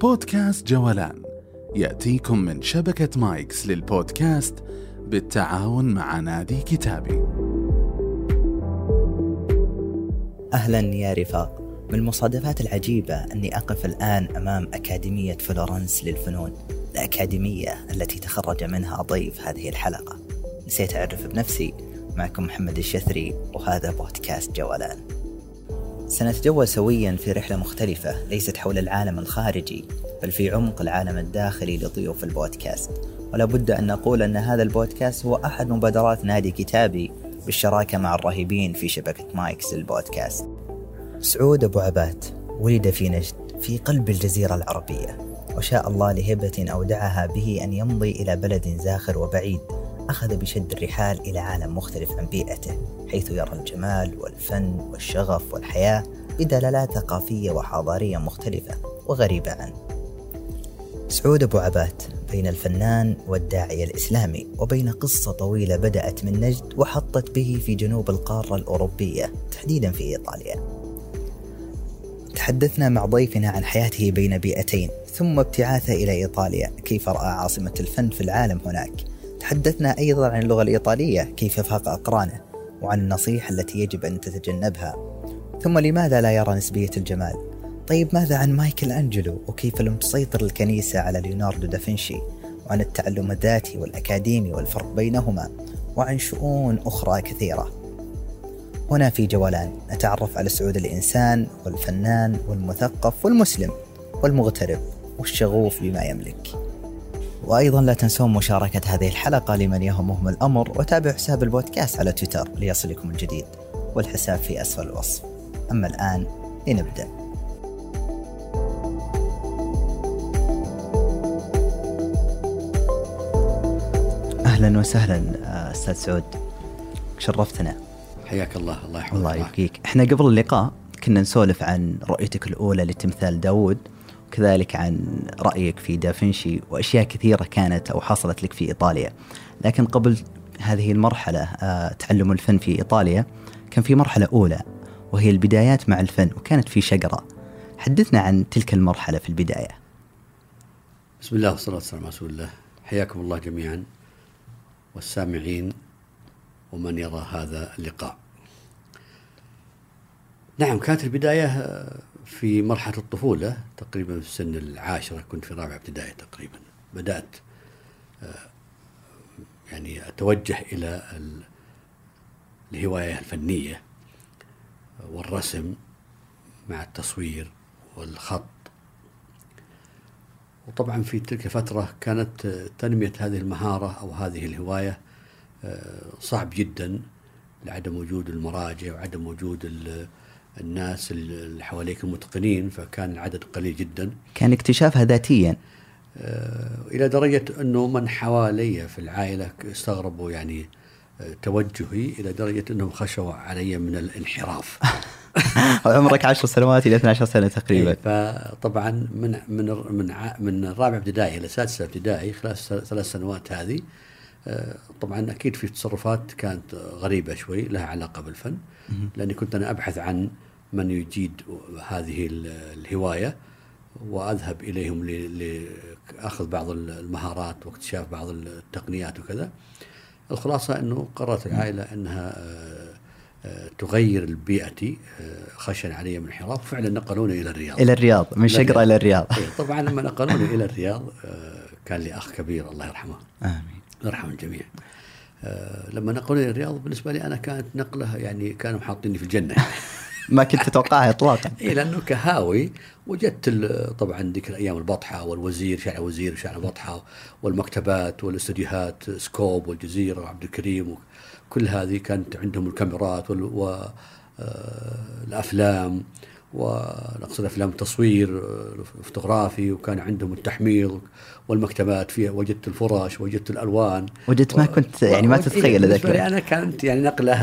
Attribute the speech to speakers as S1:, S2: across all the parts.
S1: بودكاست جولان يأتيكم من شبكة مايكس للبودكاست بالتعاون مع نادي كتابي.
S2: أهلا يا رفاق. من المصادفات العجيبة أني أقف الآن أمام أكاديمية فلورنس للفنون الأكاديمية التي تخرج منها ضيف هذه الحلقة. نسيت أعرف بنفسي معكم محمد الشثري وهذا بودكاست جولان سنتجول سويا في رحلة مختلفة ليست حول العالم الخارجي بل في عمق العالم الداخلي لضيوف البودكاست. ولا بد أن نقول أن هذا البودكاست هو أحد مبادرات نادي كتابي بالشراكة مع الرهيبين في شبكة مايكس للبودكاست سعود أبو عباد ولد في نجد في قلب الجزيرة العربية وشاء الله لهبة أودعها به أن يمضي إلى بلد زاخر وبعيد. أخذ بشد الرحال إلى عالم مختلف عن بيئته حيث يرى الجمال والفن والشغف والحياة بدلالات ثقافية وحضارية مختلفة وغريبة عنه سعود أبو عبات بين الفنان والداعية الإسلامي وبين قصة طويلة بدأت من نجد وحطت به في جنوب القارة الأوروبية تحديدا في إيطاليا. تحدثنا مع ضيفنا عن حياته بين بيئتين ثم ابتعاثه إلى إيطاليا كيف رأى عاصمة الفن في العالم هناك. تحدثنا أيضا عن اللغة الإيطالية كيف فاق أقرانه وعن النصيحة التي يجب أن تتجنبها. ثم لماذا لا يرى نسبية الجمال؟ طيب ماذا عن مايكل أنجلو؟ وكيف لم تسيطر الكنيسة على ليوناردو دافنشي؟ وعن التعلم الذاتي والأكاديمي والفرق بينهما؟ وعن شؤون أخرى كثيرة. هنا في جولان نتعرف على سعود الإنسان والفنان والمثقف والمسلم والمغترب والشغوف بما يملك. وأيضا لا تنسون مشاركة هذه الحلقة لمن يهمهم الأمر وتابعوا حساب البودكاست على تويتر ليصلكم الجديد. والحساب في أسفل الوصف. أما الآن لنبدأ. أهلا وسهلا أستاذ سعود. شرفتنا.
S3: حياك الله. الله يحفظك.
S2: الله يبقيك. إحنا قبل اللقاء كنا نسولف عن رؤيتك الأولى لتمثال داوود. وكذلك عن رأيك في دافنشي وأشياء كثيرة كانت أو حصلت لك في إيطاليا. لكن قبل هذه المرحلة آه، تعلم الفن في إيطاليا كان في مرحلة أولى وهي البدايات مع الفن وكانت في شقرة حدثنا عن تلك المرحلة في البداية.
S3: بسم الله والصلاة والسلام على رسول الله. حياكم الله جميعا والسامعين ومن يرى هذا اللقاء. نعم كانت البداية آه، في مرحلة الطفولة تقريبا في السن العاشرة كنت في رابعة ابتدائي تقريبا. بدأت آه، يعني أتوجه إلى ال- الهواية الفنية والرسم مع التصوير والخط. وطبعا في تلك الفترة كانت آه، تنمية هذه المهارة أو هذه الهواية آه، صعب جدا لعدم وجود المراجع وعدم وجود الناس اللي حواليك المتقنين فكان العدد قليل جدا.
S2: كان اكتشافها ذاتيا.
S3: آه، إلى درجة أنه من حوالي في العائلة استغربوا يعني آه، توجهي إلى درجة أنهم خشوا علي من الانحراف.
S2: وعمرك عشر سنوات إلى 12 سنة تقريبا.
S3: إيه، فطبعا من من من من الرابع ابتدائي إلى سادسة ابتدائي خلال ثلاث سنوات هذه آه، طبعا أكيد في تصرفات كانت غريبة شوي لها علاقة بالفن. لأني كنت أنا أبحث عن من يجيد هذه ال- الهواية وأذهب إليهم ل- لأخذ بعض المهارات واكتشاف بعض التقنيات وكذا. الخلاصة إنه قررت العائلة إنها آه، آه، تغير بيئتي آه، خشيا علي من الانحراف وفعلا نقلوني إلى الرياض.
S2: إلى الرياض من شقرة إلى الرياض.
S3: إيه، طبعا لما نقلوني إلى الرياض كان لي أخ كبير الله يرحمه.
S2: آمين.
S3: يرحم الجميع. لما نقلوني إلى الرياض بالنسبة لي أنا كانت نقلة يعني كانوا حاطيني في الجنة.
S2: ما كنت تتوقعها إطلاقا
S3: اي لأنه كهاوي وجدت طبعا ذيك الأيام البطحة والوزير شارع وزير وشارع البطحه والمكتبات والاستديوهات سكوب والجزيرة وعبد الكريم وكل هذه كانت عندهم الكاميرات وال- و آه، ونقصد أفلام تصوير آه، فوتوغرافي وكان عندهم التحميض والمكتبات فيها وجدت الفرش وجدت الألوان
S2: وجدت ما كنت يعني ما تتخيل
S3: إيه،
S2: ذاك.
S3: أنا كانت يعني نقله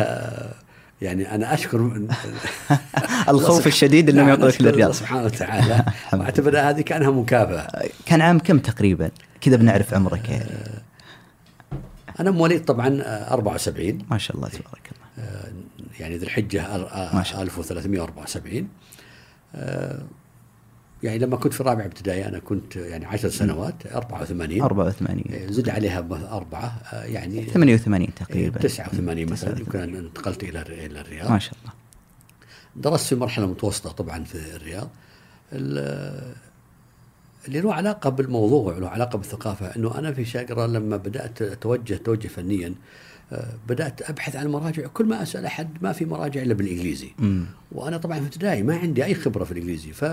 S3: يعني أنا أشكر
S2: الخوف الشديد انهم
S3: الله
S2: للرياض
S3: سبحانه وتعالى. واعتبر هذه كأنها مكافأة.
S2: كان عام كم تقريبا؟ كذا بنعرف عمرك يعني.
S3: أنا مواليد طبعا آه، 74
S2: ما شاء الله تبارك الله.
S3: آه، يعني ذي الحجة آه،
S2: ما شاء الله.
S3: 1374 آه، يعني لما كنت في الرابعه ابتدائي أنا كنت يعني 10 سنوات 84
S2: 84
S3: إيه، زد عليها أربعة آه، يعني
S2: 88
S3: إيه،
S2: تقريبا.
S3: 89 مثلا يمكن انتقلت إلى إلى الرياض.
S2: ما شاء الله.
S3: درست في مرحلة متوسطة طبعا في الرياض. ال- اللي له علاقة بالموضوع له علاقة بالثقافة إنه أنا في شاقره لما بدأت اتوجه توجه فنيا آه، بدأت أبحث عن مراجع. كل ما أسأل أحد ما في مراجع إلا بالإنجليزي.
S2: مم.
S3: وأنا طبعا في ابتدائي ما عندي أي خبرة في الإنجليزي. ف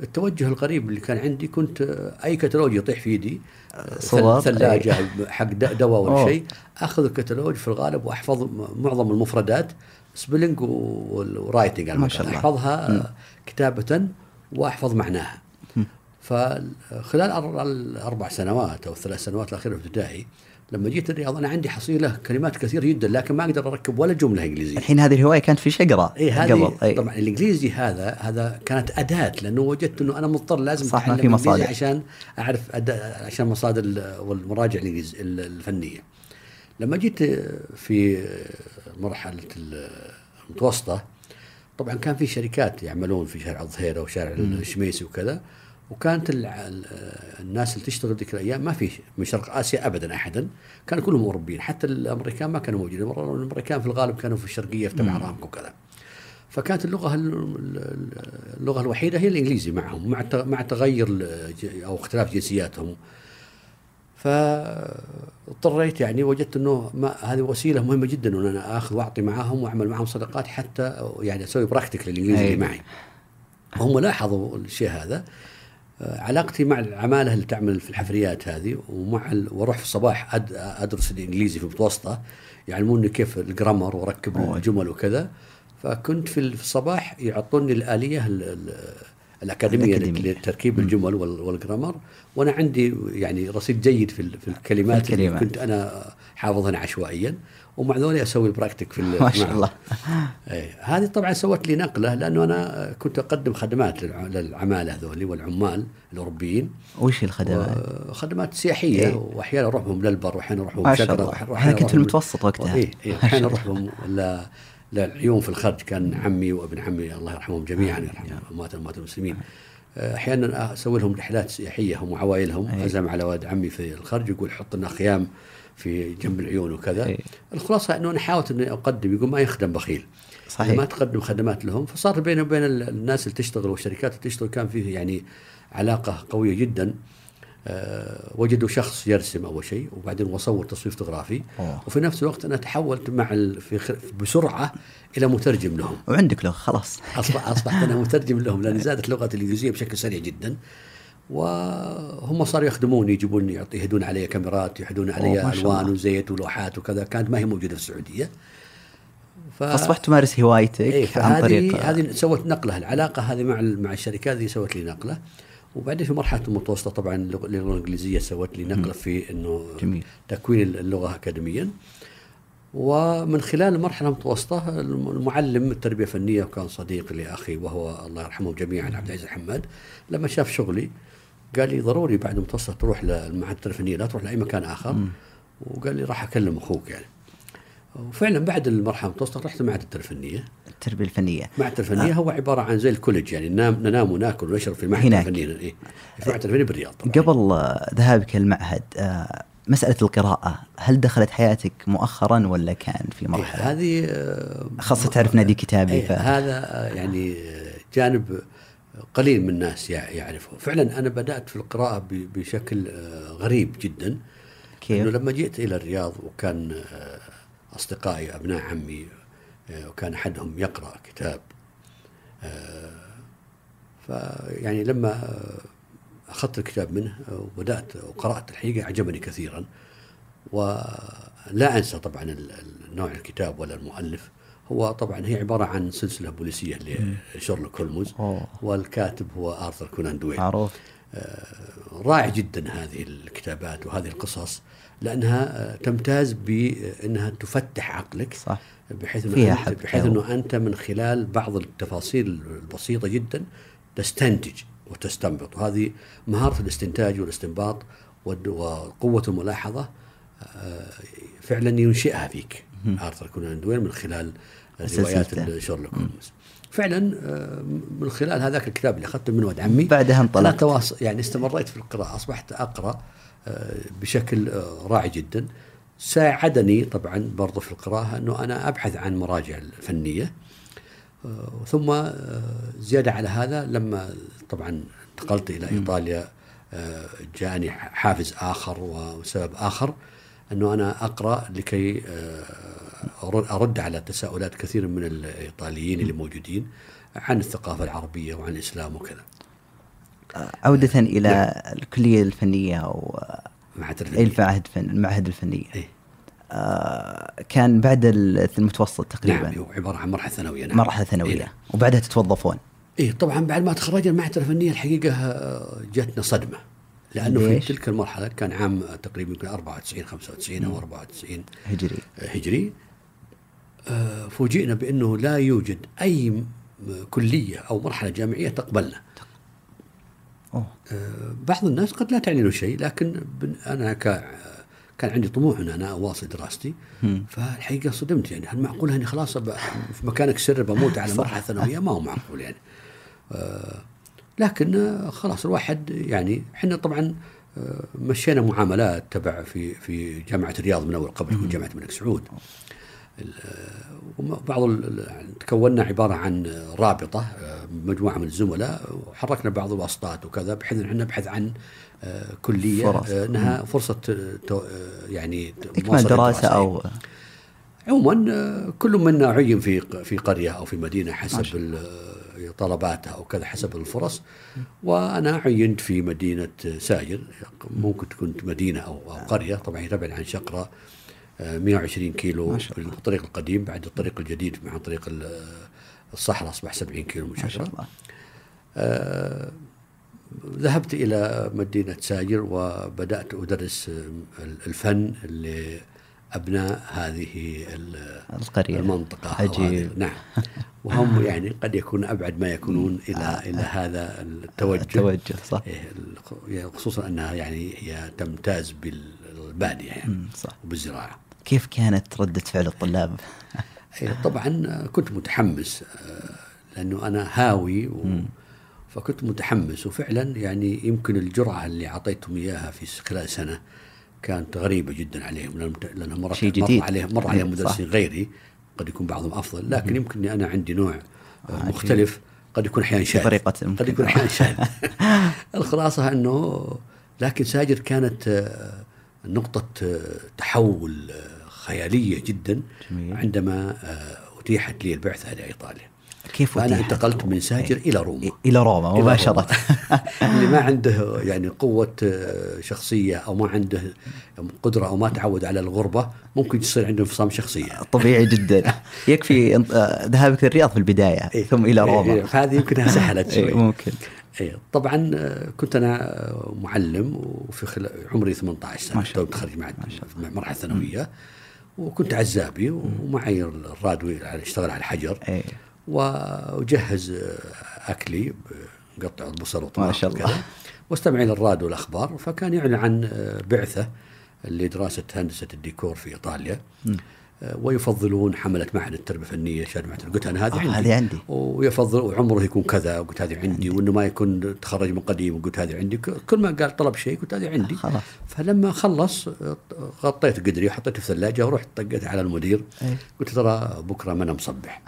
S3: التوجه الغريب اللي كان عندي كنت آه، أي كتالوج يطيح في يدي آه،
S2: صور.
S3: ثلاجة حق دواء ولا. شيء أخذ الكتالوج في الغالب وأحفظ م- معظم المفردات spelling و writing
S2: ما شاء الله.
S3: أحفظها آه، كتابة وأحفظ معناها فخلال الاربع سنوات أو الثلاث سنوات الأخيرة في ابتدائي لما جيت الرياض أنا عندي حصيلة كلمات كثيرة جدا لكن ما أقدر أركب ولا جملة إنجليزية
S2: الحين هذه الهواية كانت في شقره
S3: اي هذه
S2: قبل أي.
S3: طبعا الإنجليزي هذا هذا كانت أداة لأنه وجدت إنه أنا مضطر لازم
S2: صح، ما في مصادر.
S3: عشان أعرف. عشان مصادر ال- والمراجع الفنية لما جيت في مرحلة المتوسطة طبعا كان في شركات يعملون في شارع الظهيرة وشارع الشميسي وكذا وكانت الناس اللي تشتغل ذيك الأيام ما في من شرق آسيا ابدا احدا. كانوا كلهم أوروبيين. حتى الأمريكان ما كانوا موجودين. الأمريكان في الغالب كانوا في الشرقية في تبع أرامكو وكذا. فكانت اللغة ال- ال- اللغة الوحيدة هي الإنجليزي معهم مع مع تغير أو اختلاف جنسياتهم. فاضطريت يعني وجدت إنه ما هذه وسيلة مهمة جدا إن أنا آخذ وأعطي معاهم وأعمل معاهم صداقات حتى يعني أسوي براكتيك للانجليزي. اللي معي. هم لاحظوا الشيء هذا. علاقتي مع العمالة اللي تعمل في الحفريات هذه ومع ال... وأروح في الصباح أد... أدرس الإنجليزي في المتوسطه يعلموني كيف ال grammar وأركب
S2: أوه.
S3: الجمل وكذا فكنت في ال- في الصباح يعطوني الآلية ال... ال... الأكاديمية
S2: الأكاديمية.
S3: لتركيب الجمل وال... وال grammar وأنا عندي يعني رصيد جيد في. في الكلمات اللي
S2: الكلمات.
S3: كنت أنا حافظها عشوائيا ومع ذولي أسوي ال practice في
S2: ما شاء. الله
S3: إيه هذه طبعا سوت لي نقلة لأنه أنا كنت أقدم خدمات للع- للعمالة هذول والعمال الأوروبيين
S2: وش الخدمات؟
S3: خدمات سياحية
S2: إيه.
S3: واحيانا أروح بهم للبر واحيانا أروح بهم. وأحيانا
S2: أنا كنت في المتوسط وقتها.
S3: إيه إيه أحيانا أروح بهم للعيون في الخرج كان عمي وابن عمي الله يرحمهم جميعا يرحمهم اموات اموات المسلمين أحيانا أسوي لهم رحلات سياحية هم وعوائلهم. ازم على واد عمي في الخرج يقول حط لنا خيام في جنب العيون وكذا
S2: أي.
S3: الخلاصة إنه أنا حاولت إني أقدم يقول ما يخدم بخيل
S2: صحيح.
S3: ما تقدم خدمات لهم فصار بيني وبين ال- الناس اللي تشتغل والشركات اللي تشتغل كان فيه يعني علاقة قوية جدا وجدوا شخص يرسم أول شيء وبعدين وصور تصوير فوتوغرافي. وفي نفس الوقت أنا تحولت مع ال... في خ... بسرعة إلى مترجم لهم.
S2: وعندك لغة خلاص.
S3: اصبح أصبحت أنا مترجم لهم لأن زادت لغتي الانجليزيه بشكل سريع جدا. وهم صاروا يخدموني يجيبون يهدون علي كاميرات يهدون علي
S2: ألوان.
S3: وزيت ولوحات وكذا. كانت ما هي موجودة في السعودية. ف...
S2: فأصبحت تمارس هوايتك
S3: إيه
S2: عن طريق
S3: هذه سوت نقلة العلاقة هذه مع مع الشركات هذه سوت لي نقلة. وبعدين في مرحلة المتوسطة طبعا اللغة اللغة الإنجليزية سوت لي نقله في إنه
S2: جميل.
S3: تكوين اللغة اكاديميا. ومن خلال المرحلة المتوسطة المعلم التربية الفنية وكان صديق لأخي وهو الله يرحمهم جميعا عبد العزيز الحماد لما شاف شغلي قال لي ضروري بعد المتوسط تروح للمعهد التربية الفنية لا تروح لأي مكان آخر. وقال لي راح أكلم أخوك يعني. وفعلا بعد المرحلة المتوسطة رحت معهد التربية الفنية.
S2: التربيه الفنية.
S3: معهد الفنية هو عبارة عن زي الكوليج يعني ننام ننام وناكل ونشرب في معهد
S2: هناك.
S3: الفنية. إيه. في معهد الفنية بالرياض طبعا.
S2: قبل آه، ذهابك المعهد آه، مسألة القراءة هل دخلت حياتك مؤخرا ولا كان في
S3: إيه
S2: مرحلة؟
S3: هذه آه،
S2: خاصة تعرف نادي كتابي
S3: إيه
S2: ف-
S3: هذا آه، يعني آه، جانب قليل من الناس يع- يعرفه. فعلا أنا بدأت في القراءة ب- بشكل آه، غريب جدا.
S2: كيف؟
S3: إنه لما جئت إلى الرياض وكان آه، أصدقائي أبناء عمي آه، وكان أحدهم يقرأ كتاب. آه، فيعني لما آه، أخذت الكتاب منه آه، وبدأت وقرأت الحقيقة أعجبني كثيرا. ولا أنسى طبعا نوع الكتاب ولا المؤلف. هو طبعا هي عبارة عن سلسلة بوليسية لشيرلوك هولمز. والكاتب هو آرثر كونان دويل
S2: معروف.
S3: رائع جدا هذه الكتابات وهذه القصص لأنها آه، تمتاز بأنها تفتح عقلك
S2: صح.
S3: بحيث إنه أنت بحيث إنه أنت من خلال بعض التفاصيل البسيطة جدا تستنتج وتستنبط. وهذه مهارة الاستنتاج والاستنباط وقوة الملاحظة آه، فعلا ينشئها فيك. ارثر كونان دويل من خلال روايات. شيرلوك هولمز. فعلا آه، من خلال هذاك الكتاب اللي أخذته من ولد عمي
S2: بعدها انطلقت.
S3: تواصل يعني استمريت في القراءة أصبحت أقرأ آه، بشكل آه، راعي جدا. ساعدني طبعا برضو في القراءة أنه أنا أبحث عن مراجع فنيه ثم زيادة على هذا لما طبعا انتقلت إلى إيطاليا جاءني حافز آخر وسبب آخر. أنه أنا أقرأ لكي آه، أرد على تساؤلات كثير من الإيطاليين اللي موجودين عن الثقافة العربية وعن الإسلام وكذا.
S2: عودة إلى الكلية الفنية أو
S3: مع
S2: أي
S3: ترفيه
S2: المعهد فن المعهد الفنية.
S3: إيه.
S2: آه، كان بعد ال- المتوسط تقريبا.
S3: نعم هو عبارة عن مرحلة ثانوية نعم.
S2: مرحلة
S3: إيه.
S2: ثانوية وبعدها تتوظفون.
S3: إيه طبعا بعد ما تخرجنا المعهد الفنية الحقيقة آه، جاتنا صدمة. لأنه في؟ تلك المرحلة كان عام تقريبا يمكن 94 95 أو 94
S2: هجري.
S3: هجري. آه، فوجئنا بأنه لا يوجد أي كلية أو مرحلة جامعية تقبلنا.
S2: أوه.
S3: آه، بعض الناس قد لا تعني له شيء لكن أنا ك كان عندي طموح ان أنا أواصل دراستي.
S2: مم.
S3: فالحقيقة صدمت يعني. هل معقول أني خلاص في مكانك سر بموت على مرحلة ثانوية؟ ما هو معقول يعني. آه، لكن خلاص الواحد يعني إحنا طبعا آه، مشينا معاملات تبع في في جامعة الرياض من أول قبل جامعة الملك سعود بعض يعني تكوننا عبارة عن رابطة آه، مجموعة من الزملاء وحركنا بعض الواسطات وكذا بحيث إن إحنا نبحث عن آه، كلية
S2: فرص.
S3: إنها فرصة يعني
S2: دراسة
S3: الدراسة.
S2: أو
S3: عموما كل منا عين في في قرية أو في
S2: مدينة
S3: حسب آه، طلباتها أو كذا حسب الفرص. وأنا عينت في مدينة ساجر ممكن تكون مدينة أو أو قرية. طبعا هي تبعد عن شقرة. آه، 120 كيلو
S2: ما شاء الله.
S3: بالطريق القديم بعد الطريق الجديد مع طريق ال- الصحراء أصبح 70 كيلو من
S2: شقرة.
S3: آه، ذهبت إلى مدينة ساجر وبدأت أدرس آه، الفن لأبناء هذه ال-
S2: القرية.
S3: المنطقة أو
S2: عجيب.
S3: نعم. وهم يعني قد يكون أبعد ما يكونون إلى إلى هذا التوجه.
S2: التوجه صح.
S3: إيه، ال- خصوصا أنها يعني هي تمتاز بالبادية يعني
S2: صح.
S3: وبالزراعة.
S2: كيف كانت ردة فعل الطلاب؟
S3: إيه، طبعا كنت متحمس آه، لأنه أنا هاوي و فكنت متحمس وفعلا يعني يمكن الجرعة اللي أعطيتهم إياها في خلال سنة كانت غريبة جدا عليهم
S2: شيء جديد.
S3: مر عليهم مر عليهم. مدرسين غيري قد يكون بعضهم أفضل لكن يمكن أني أنا عندي نوع آه،. مختلف قد يكون أحيانا شاذ
S2: طريقة
S3: قد. يكون أحيانا شاذ الخلاصة أنه لكن ساجر كانت آه، نقطة آه، تحول خيالية جدا
S2: جميل.
S3: عندما أتيحت لي البعثة إلى إيطاليا
S2: كيف أتيحت؟
S3: انتقلت من ساجر إلى روما.
S2: إلى روما
S3: إلى
S2: مباشرة.
S3: اللي ما عنده يعني قوة آه، شخصية أو ما عنده قدرة أو ما تعود على الغربة ممكن يصير عنده انفصام شخصية.
S2: طبيعي جدا. يكفي آه، ذهابك للرياض في البداية
S3: إيه.
S2: ثم إلى
S3: إيه،
S2: روما
S3: فهذه يمكنها سهلت
S2: إيه،
S3: شوي.
S2: ممكن.
S3: إيه، طبعا آه، كنت أنا آه، معلم وفي خل... عمري 18 سنة.
S2: ما شاء
S3: تو
S2: الله.
S3: متخرج مع في مرحلة ثانوية. وكنت عزابي ومعي الرادوي على اشتغل على الحجر.
S2: إيه.
S3: وأجهز أكلي بقطع البصل وطماطم
S2: ما شاء الله.
S3: واستمع إلى الراديو والأخبار. فكان يعلن عن بعثة لدراسة هندسة الديكور في إيطاليا. آه، ويفضلون حملة معهد التربية الفنية جامعه قلت أنا هذه
S2: آه،
S3: عندي
S2: هذه عندي.
S3: ويفضل وعمره يكون كذا قلت هذه عندي وإنه ما يكون تخرج من قديم قلت هذه عندي كل ما قال طلب شيء قلت هذه عندي
S2: خلاص.
S3: فلما خلص آه، غطيت قدري وحطيته في الثلاجة ورحت طقيت على المدير
S2: إيه.
S3: قلت ترى بكرة ما أنا مصبح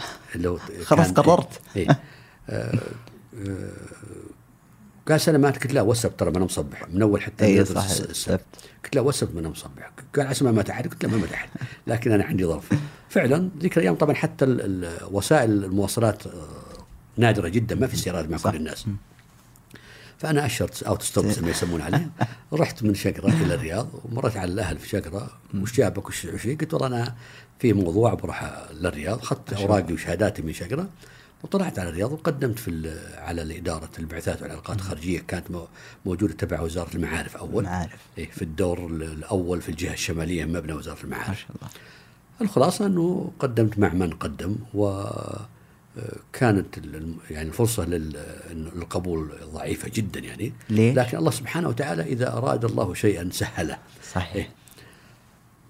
S3: هو
S2: خلاص
S3: كان-
S2: قررت.
S3: إيه. آه، آه، قال سلامات قلت لا والسبت ترى ما أنا مصبح. من أول حتى
S2: اي صح السبت
S3: قلت لا والسبت ما أنا مصبح. قال عسى ما مات أحد قلت لا ما مات أحد. لكن أنا عندي ظرف. فعلا ذيك الأيام طبعا حتى وسائل المواصلات آه، نادرة جدا ما في سيارات مع. كل الناس. فأنا أشرت auto-stop زي ما يسمون عليه. رحت من شقراء إلى الرياض ومريت على الأهل في شقراء وش جابك وش وش قلت والله أنا في موضوع بروح للرياض اخذت أوراقي وشهاداتي من شقراء. وطلعت على الرياض وقدمت في على اداره البعثات والعلاقات الخارجية كانت مو- موجودة تبع وزارة المعارف أول.
S2: المعارف.
S3: إيه في الدور ال- الأول في الجهة الشمالية من مبنى وزارة
S2: ما
S3: المعارف
S2: شاء الله.
S3: الخلاصة أنه قدمت مع من قدم و كانت ال- يعني إنه للقبول ضعيفة جدا يعني.
S2: ليش؟
S3: لكن الله سبحانه وتعالى إذا أراد الله شيئا سهله.
S2: صحيح.
S3: إيه.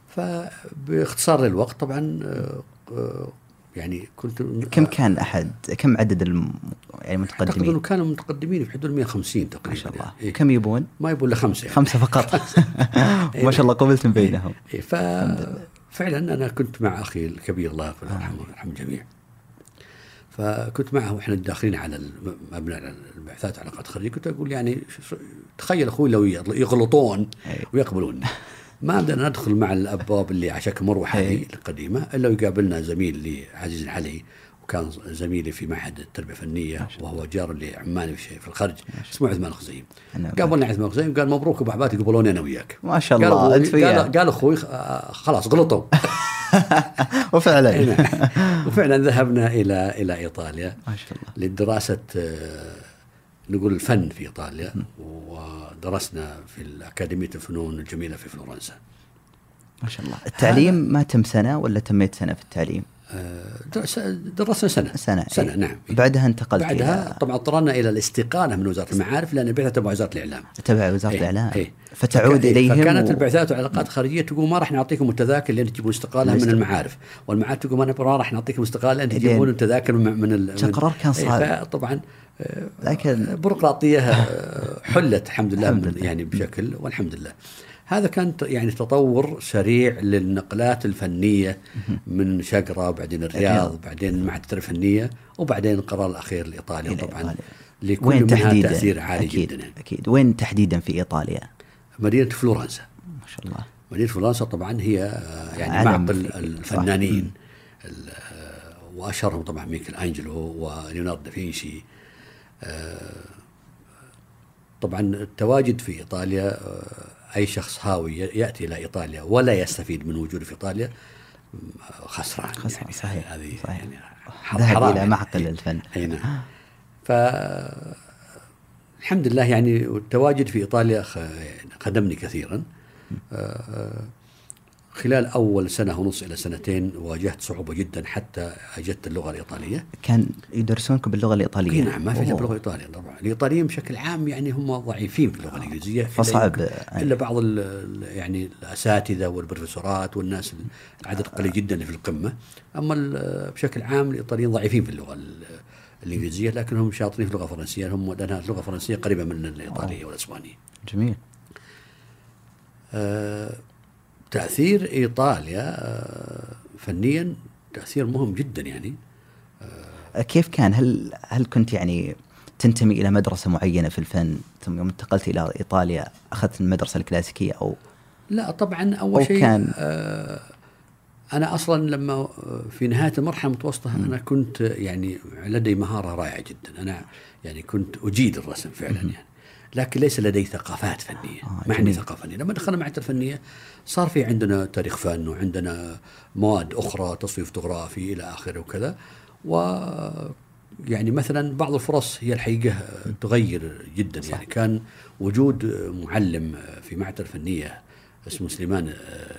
S3: فباختصار للوقت طبعا آه، آه، يعني كنت
S2: كم كان احد كم عدد الم... يعني
S3: أعتقد
S2: إنه
S3: كانوا متقدمين في حدود 150 تقريبا.
S2: ما شاء الله.
S3: إيه.
S2: كم يبون؟
S3: ما يبون إلا خمسة يعني.
S2: خمسة فقط. ما شاء الله قبلتم بينهم.
S3: إيه ففعلا أنا كنت مع أخي الكبير الله يغفر له ويرحمه ويرحم الجميع. فكنت معه وإحنا داخلين على مبنى على البعثات علاقات خارجيه كنت أقول يعني تخيل أخوي لو يغل- يغلطون
S2: أي.
S3: ويقبلون. ما بدنا ندخل مع الأبواب اللي عشاك مروحة
S2: أي.
S3: هذه القديمة إلا ويقابلنا زميل لي عزيز علي وكان زميلي في معهد التربية الفنية وهو جار لعماني في في الخارج اسمه عثمان الخزيم. قابلنا عثمان الخزيم قال مبروك أبو عباد يقبلوني أنا وياك.
S2: ما شاء
S3: قال
S2: الله وياه.
S3: قال قال أخوي آه، خلاص غلطوا.
S2: وفعلا.
S3: نعم. وفعلا ذهبنا إلى إلى إيطاليا
S2: ما شاء الله.
S3: لدراسة آه، نقول الفن في إيطاليا ودرسنا في اكاديميه الفنون الجميلة في فلورنسا.
S2: ما شاء الله. التعليم ما تم سنة ولا تميت سنة في التعليم؟
S3: آه، درس- درسنا سنة.
S2: سنة
S3: سنة
S2: إيه.
S3: نعم.
S2: بعدها انتقلت
S3: بعدها
S2: إلى
S3: طبعا اضطررنا إلى الاستقالة من وزارة المعارف لأن بعثة تبع وزارة الإعلام.
S2: تبع وزارة
S3: إيه،
S2: الإعلام.
S3: إيه.
S2: فتعود
S3: فك- إيه،
S2: إليهم
S3: فكانت
S2: و-
S3: البعثات والعلاقات الخارجيه تقول ما راح نعطيكم التذاكر لأن تجيبون استقالة من المعارف. والمعارف تقول ما راح نعطيكم استقالة
S2: لأن
S3: تجيبون التذاكر من من ال-
S2: كان قرار كان
S3: إيه،
S2: صعب. لكن-
S3: بيروقراطيه حلت الحمد لله
S2: الحمد لله.
S3: يعني بشكل والحمد لله. هذا كان يعني تطور سريع للنقلات الفنية من شقره وبعدين الرياض
S2: الرياض.
S3: وبعدين معهد التربيه الفنيه وبعدين القرار الأخير لإيطاليا
S2: إلى
S3: طبعا. لكل
S2: وين
S3: منها
S2: تحديدا؟
S3: تأثير عالي
S2: أكيد
S3: جدا.
S2: أكيد. وين تحديدا في إيطاليا؟
S3: مدينة فلورنسا.
S2: ما شاء الله.
S3: مدينة فلورنسا طبعا هي آه، يعني معقل الفنانين. ال- آه، وأشهرهم طبعا ميكل أنجلو وليوناردو دافنشي طبعا التواجد في إيطاليا آه، أي شخص هاوي يأتي إلى إيطاليا ولا يستفيد من وجوده في إيطاليا خسران
S2: خسران،
S3: يعني
S2: صحيح،
S3: هذه
S2: صحيح.
S3: يعني
S2: ذهب
S3: يعني.
S2: معقل الفن.
S3: إي نعم ف الحمد لله يعني التواجد في إيطاليا خدمني كثيرا آه، خلال أول سنة ونص إلى سنتين واجهت صعوبة جدا حتى أجدت اللغة الإيطالية.
S2: كان يدرسونكم باللغة الإيطالية؟
S3: نعم ما في إلا
S2: أوه.
S3: باللغة الإيطالية طبعا. الايطاليين بشكل عام يعني هم ضعيفين في اللغة الإنجليزية إلا
S2: فصعب.
S3: يمكن- إلا بعض يعني الأساتذة والبروفيسورات والناس العدد قليل جدا اللي في القمة. أما ال- بشكل عام الإيطاليين ضعيفين في اللغة ال- الإنجليزية لكنهم شاطرين في اللغة الفرنسية. هم لأنها اللغة الفرنسية قريبة من الإيطالية والإسبانية.
S2: جميل.
S3: آه، تأثير إيطاليا آه، فنيا تأثير مهم جدا يعني.
S2: كيف كان؟ هل هل كنت يعني تنتمي إلى مدرسة معينة في الفن؟ ثم يوم انتقلت إلى إيطاليا أخذت المدرسة الكلاسيكية أو
S3: لا طبعا
S2: أو
S3: اول شيء
S2: كان-
S3: آه أنا أصلا لما آه، في نهاية المرحلة المتوسطه أنا كنت آه، يعني لدي مهارة رائعة جدا. أنا يعني كنت أجيد الرسم فعلا يعني. لكن ليس لدي ثقافات فنية
S2: آه،
S3: ما عندي. ثقافة فنية. لما دخلنا معهد الفنية صار في عندنا تاريخ فن وعندنا مواد أخرى تصوير فوتوغرافي إلى آخره وكذا. و يعني مثلا بعض الفرص هي الحقيقة آه، تغير جدا.
S2: صح.
S3: يعني كان وجود آه، معلم آه، في معهد الفنيه اسمه سليمان آه،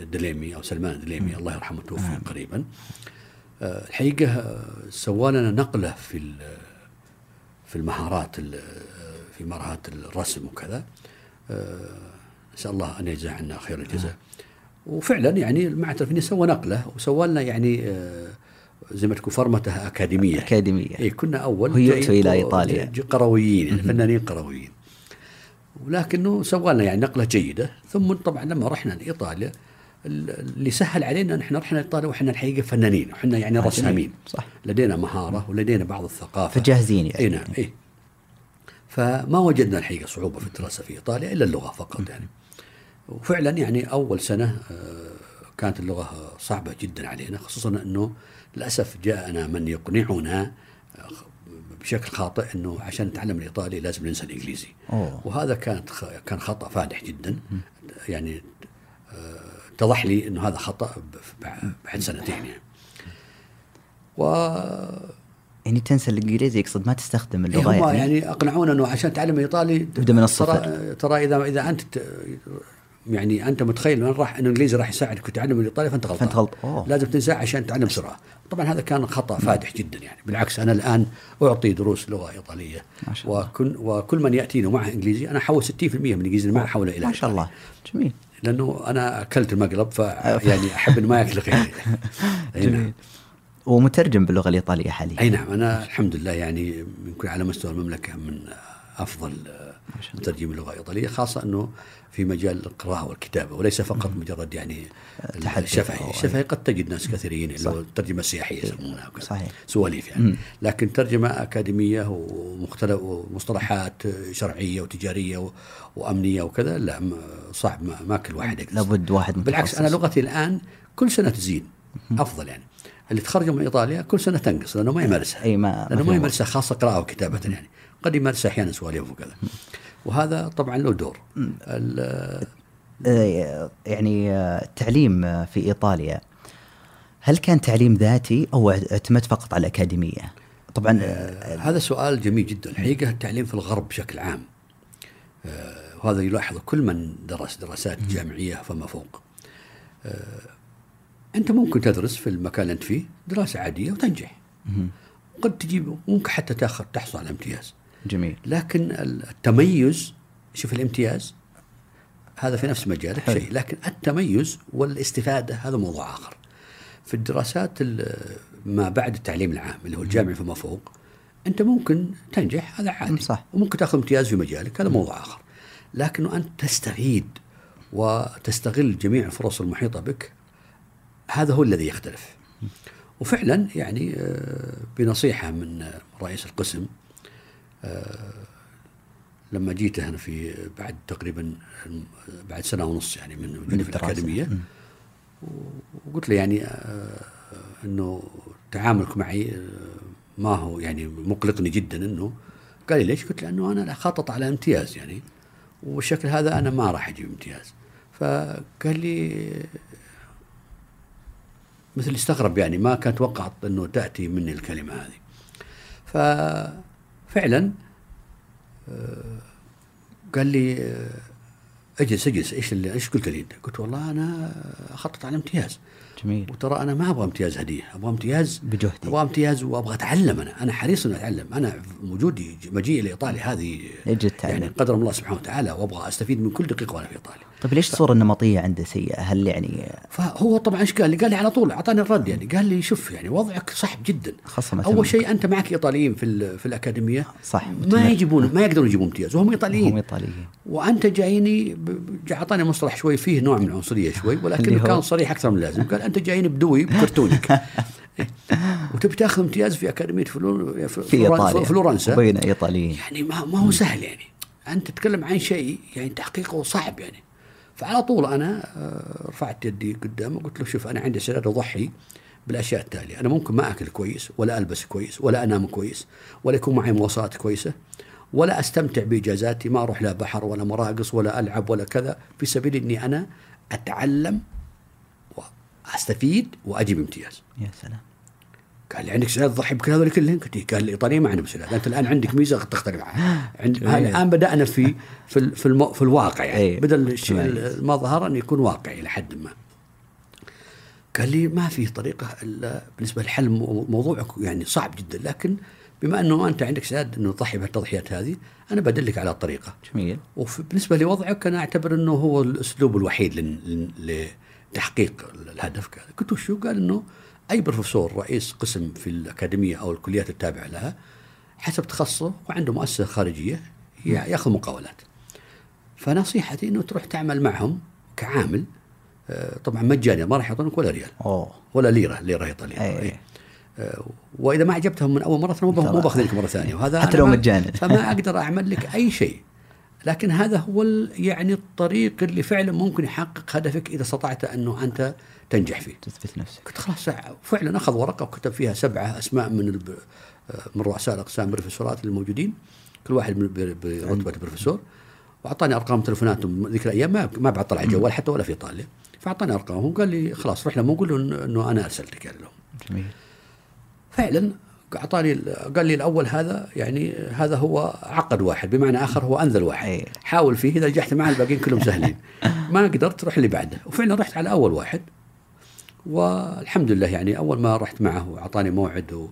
S3: الدليمي أو سلمان الدليمي الله يرحمه توفي قريبا. آه، الحقيقة آه، سوى لنا نقلة في في المهارات ال- في مهارات الرسم وكذا. آه، نسأل الله أن يجزاه عنا خير الجزاء. وفعلا يعني المعهد الفني سوى نقلة وسوى لنا يعني آه، زي ما تكون فرمته أكاديمية.
S2: أكاديمية.
S3: اي كنا أول
S2: إلى إيطاليا.
S3: ج- قرويين يعني فنانين قرويين. ولكنه سوى لنا يعني نقلة جيدة. ثم طبعا لما رحنا لإيطاليا ال- اللي سهل علينا إن إحنا رحنا إيطاليا وإحنا الحقيقة فنانين وحنا يعني. رسامين.
S2: صح.
S3: لدينا مهارة ولدينا بعض الثقافة.
S2: فجاهزين يعني.
S3: اي نعم اي فما وجدنا الحقيقة صعوبة في الدراسة في إيطاليا إلا اللغة فقط يعني. وفعلا يعني أول سنة آه، كانت اللغة صعبة جدا علينا خصوصا إنه للأسف جاءنا من يقنعنا آه، بشكل خاطئ إنه عشان نتعلم الإيطالي لازم ننسى الإنجليزي.
S2: أوه.
S3: وهذا كانت كان خطأ فادح جدا. يعني آه، اتضح لي إنه هذا خطأ بعد سنتين يعني. و
S2: يعني تنسى الإنجليزي يقصد ما تستخدم
S3: إيه
S2: اللغة
S3: هم
S2: يعني,
S3: يعني أقنعونا إنه عشان تعلم الايطالي
S2: تبدأ من الصفر.
S3: ترى ترى إذا إذا أنت يعني أنت متخيل ان راح؟ انه الإنجليزي راح يساعدك في تعلم الايطالي فأنت غلطان.
S2: فأنت غلط. أوه.
S3: لازم تنساه عشان تتعلم بسرعة طبعا هذا كان خطأ فادح جدا يعني. بالعكس أنا الآن أعطي دروس لغة إيطالية.
S2: ما.
S3: وكل وكل من يأتيني ومعه إنجليزي أنا أحول 60% من الانجليزي معه أحوله إلى
S2: ما شاء. الله. جميل.
S3: لأنه أنا أكلت المقلب ف يعني أحب إنه ما يأكل غيري. نعم.
S2: جميل. ومترجم باللغة الإيطالية حاليا.
S3: أي نعم. أنا الحمد لله يعني يمكن على مستوى المملكة من أفضل مترجمين اللغة الايطاليه خاصة إنه في مجال القراءة والكتابة وليس فقط مجرد يعني الشفهي. الشفهي قد تجد ناس كثيرين اللي هو الترجمه السياحيه يسمونها.
S2: صحيح.
S3: سواليف يعني. لكن ترجمة أكاديمية ومختلف ومصطلحات شرعية وتجارية و- وأمنية وكذا لا صعب. ما, ما كل واحد يقدر
S2: لابد واحد
S3: بالعكس
S2: متخصص.
S3: أنا لغتي الآن كل سنة تزيد. أفضل يعني. اللي تخرجوا من إيطاليا كل سنة تنقص لأنه ما يمارسها.
S2: أي ما- لأنه
S3: ما يمارسها خاصة قراءة وكتابة يعني. قد يمارسها أحيانا سواليف وكذا. وهذا طبعا له دور.
S2: آه، يعني آه، التعليم آه، في إيطاليا. هل كان تعليم ذاتي أو اعتمد فقط على الأكاديمية؟ طبعا آه،
S3: هذا سؤال جميل جدا. الحقيقة التعليم في الغرب بشكل عام آه، وهذا يلاحظه كل من درس دراسات جامعية فما فوق. آه، أنت ممكن تدرس في المكان اللي أنت فيه دراسة عادية وتنجح. قد تجيب ممكن حتى تاخذ تحصل على امتياز.
S2: جميل.
S3: لكن التميز شوف الامتياز هذا في نفس مجالك. شيء. لكن التميز والاستفادة هذا موضوع آخر. في الدراسات ال- ما بعد التعليم العام اللي هو الجامعي فما فوق أنت ممكن تنجح هذا عادي.
S2: صح.
S3: وممكن تأخذ امتياز في مجالك هذا موضوع آخر. لكنه انت تستفيد وتستغل جميع الفرص المحيطة بك هذا هو الذي يختلف. وفعلا يعني آه، بنصيحة من رئيس القسم لما جيت هنا في بعد تقريبا بعد سنة ونص يعني من وجودي في. الأكاديمية وقلت له يعني آه، إنه تعاملك معي آه، ما هو يعني مقلقني جدا إنه قال لي ليش؟ قلت له إنه أنا خطط على امتياز يعني والشكل هذا أنا ما راح أجيب امتياز فقال لي مثل استغرب يعني ما كان توقعت إنه تأتي مني الكلمة هذه ففعلا آه، قال لي آه، اجلس اجلس إيش اللي إيش قلت لي؟ قلت والله أنا أخطط على امتياز
S2: جميل
S3: وترى أنا ما أبغى امتياز هدية أبغى امتياز
S2: بجهدي.
S3: أبغى امتياز وأبغى أتعلم أنا أنا حريص إني أتعلم أنا وجودي مجيئي لإيطاليا هذه
S2: يجب.
S3: يعني قدر الله سبحانه وتعالى وأبغى أستفيد من كل دقيقة وأنا في إيطاليا
S2: طيب ليش الصورة النمطيه عنده سيئة؟ هل يعني
S3: فهو طبعا إيش قال؟ لي؟ قال لي على طول أعطاني الرد يعني. قال لي شوف يعني وضعك صعب جدا.
S2: مثلاً-
S3: أول شيء أنت معك إيطاليين في في الأكاديمية.
S2: صح،
S3: ما يجيبون ما يقدرون يجيبون امتياز وهم إيطاليين.
S2: هم إيطاليين.
S3: وأنت جايني أعطاني مصطلح شوي فيه نوع من العنصرية شوي ولكنه
S2: هو؟
S3: كان صريح أكثر من اللازم. قال أنت جايني بدوي بكرتونك إيه. وتبي تاخذ امتياز في أكاديمية فلور
S2: في إيطاليا.
S3: فلورنسا.
S2: وبين إيطاليين.
S3: يعني ما, ما هو سهل يعني. أنت تتكلم عن شيء يعني تحقيقه صعب يعني. فعلى طول أنا آه، رفعت يدي قدامه وقلت له شوف أنا عندي استعداد أضحي بالأشياء التالية. أنا ممكن ما أكل كويس ولا ألبس كويس ولا أنام كويس ولا يكون معي مواصلات كويسة ولا أستمتع بإجازاتي ما أروح لا بحر ولا مراقص ولا ألعب ولا كذا. في سبيل إني أنا أتعلم وأستفيد وأجيب امتياز.
S2: يا سلام.
S3: قال لي عندك استعداد تضحي بكل هذول كلهم؟ قلت له قال لي إيطاليا ما عندهم استعداد، انت الآن عندك ميزة تختلف عنها. عند الآن بدأنا في في في, الم... في الواقع يعني
S2: إيه.
S3: بدل الشيء
S2: تميز.
S3: المظهر أن يكون واقعي إلى حد ما. قال لي ما في طريقة إلا بالنسبة لحل مو- موضوعك يعني صعب جدا لكن بما أنه أنت عندك استعداد إنه تضحي بهالتضحيات هذه أنا بدلك على الطريقة.
S2: جميل
S3: وبالنسبه لوضعك أنا أعتبر إنه هو الأسلوب الوحيد لتحقيق الهدف كذا قلت له شو قال إنه أي بروفيسور رئيس قسم في الأكاديمية أو الكليات التابعة لها حسب تخصصه وعنده مؤسسة خارجية يا- يأخذ مقاولات. فنصيحتي إنه تروح تعمل معهم كعامل آه، طبعا مجاني ما راح يعطونك ولا ريال.
S2: أوه.
S3: ولا ليرة ليرة ايطاليه
S2: أي.
S3: إيه. آه، وإذا ما عجبتهم من أول مرة مو مو باخذ لك مرة ثانية. وهذا
S2: حتى لو مجانا.
S3: فما أقدر أعمل لك أي شيء. لكن هذا هو يعني الطريق اللي فعلا ممكن يحقق هدفك إذا استطعت أنه أنت تنجح فيه.
S2: تثبت نفسك.
S3: قلت خلاص فعلا أخذ ورقة وكتب فيها سبعة أسماء من الب... من رؤساء الأقسام البروفيسورات الموجودين. كل واحد برتبه بروفيسور وأعطاني أرقام تلفوناتهم ذيك الأيام ما ما بعد طلع جوال حتى ولا في إيطاليا. فأعطاني أرقامهم. قال لي خلاص روح لهم وقول لهم إنه أنا ارسلتك يعني لهم.
S2: جميل.
S3: فعلا أعطاني قال لي الأول هذا يعني هذا هو عقد واحد بمعنى آخر هو أنذل واحد.
S2: أي.
S3: حاول فيه إذا نجحت معه الباقيين كلهم سهلين. ما قدرت روح اللي بعده. وفعلا رحت على أول واحد. والحمد لله يعني أول ما رحت معه وأعطاني موعد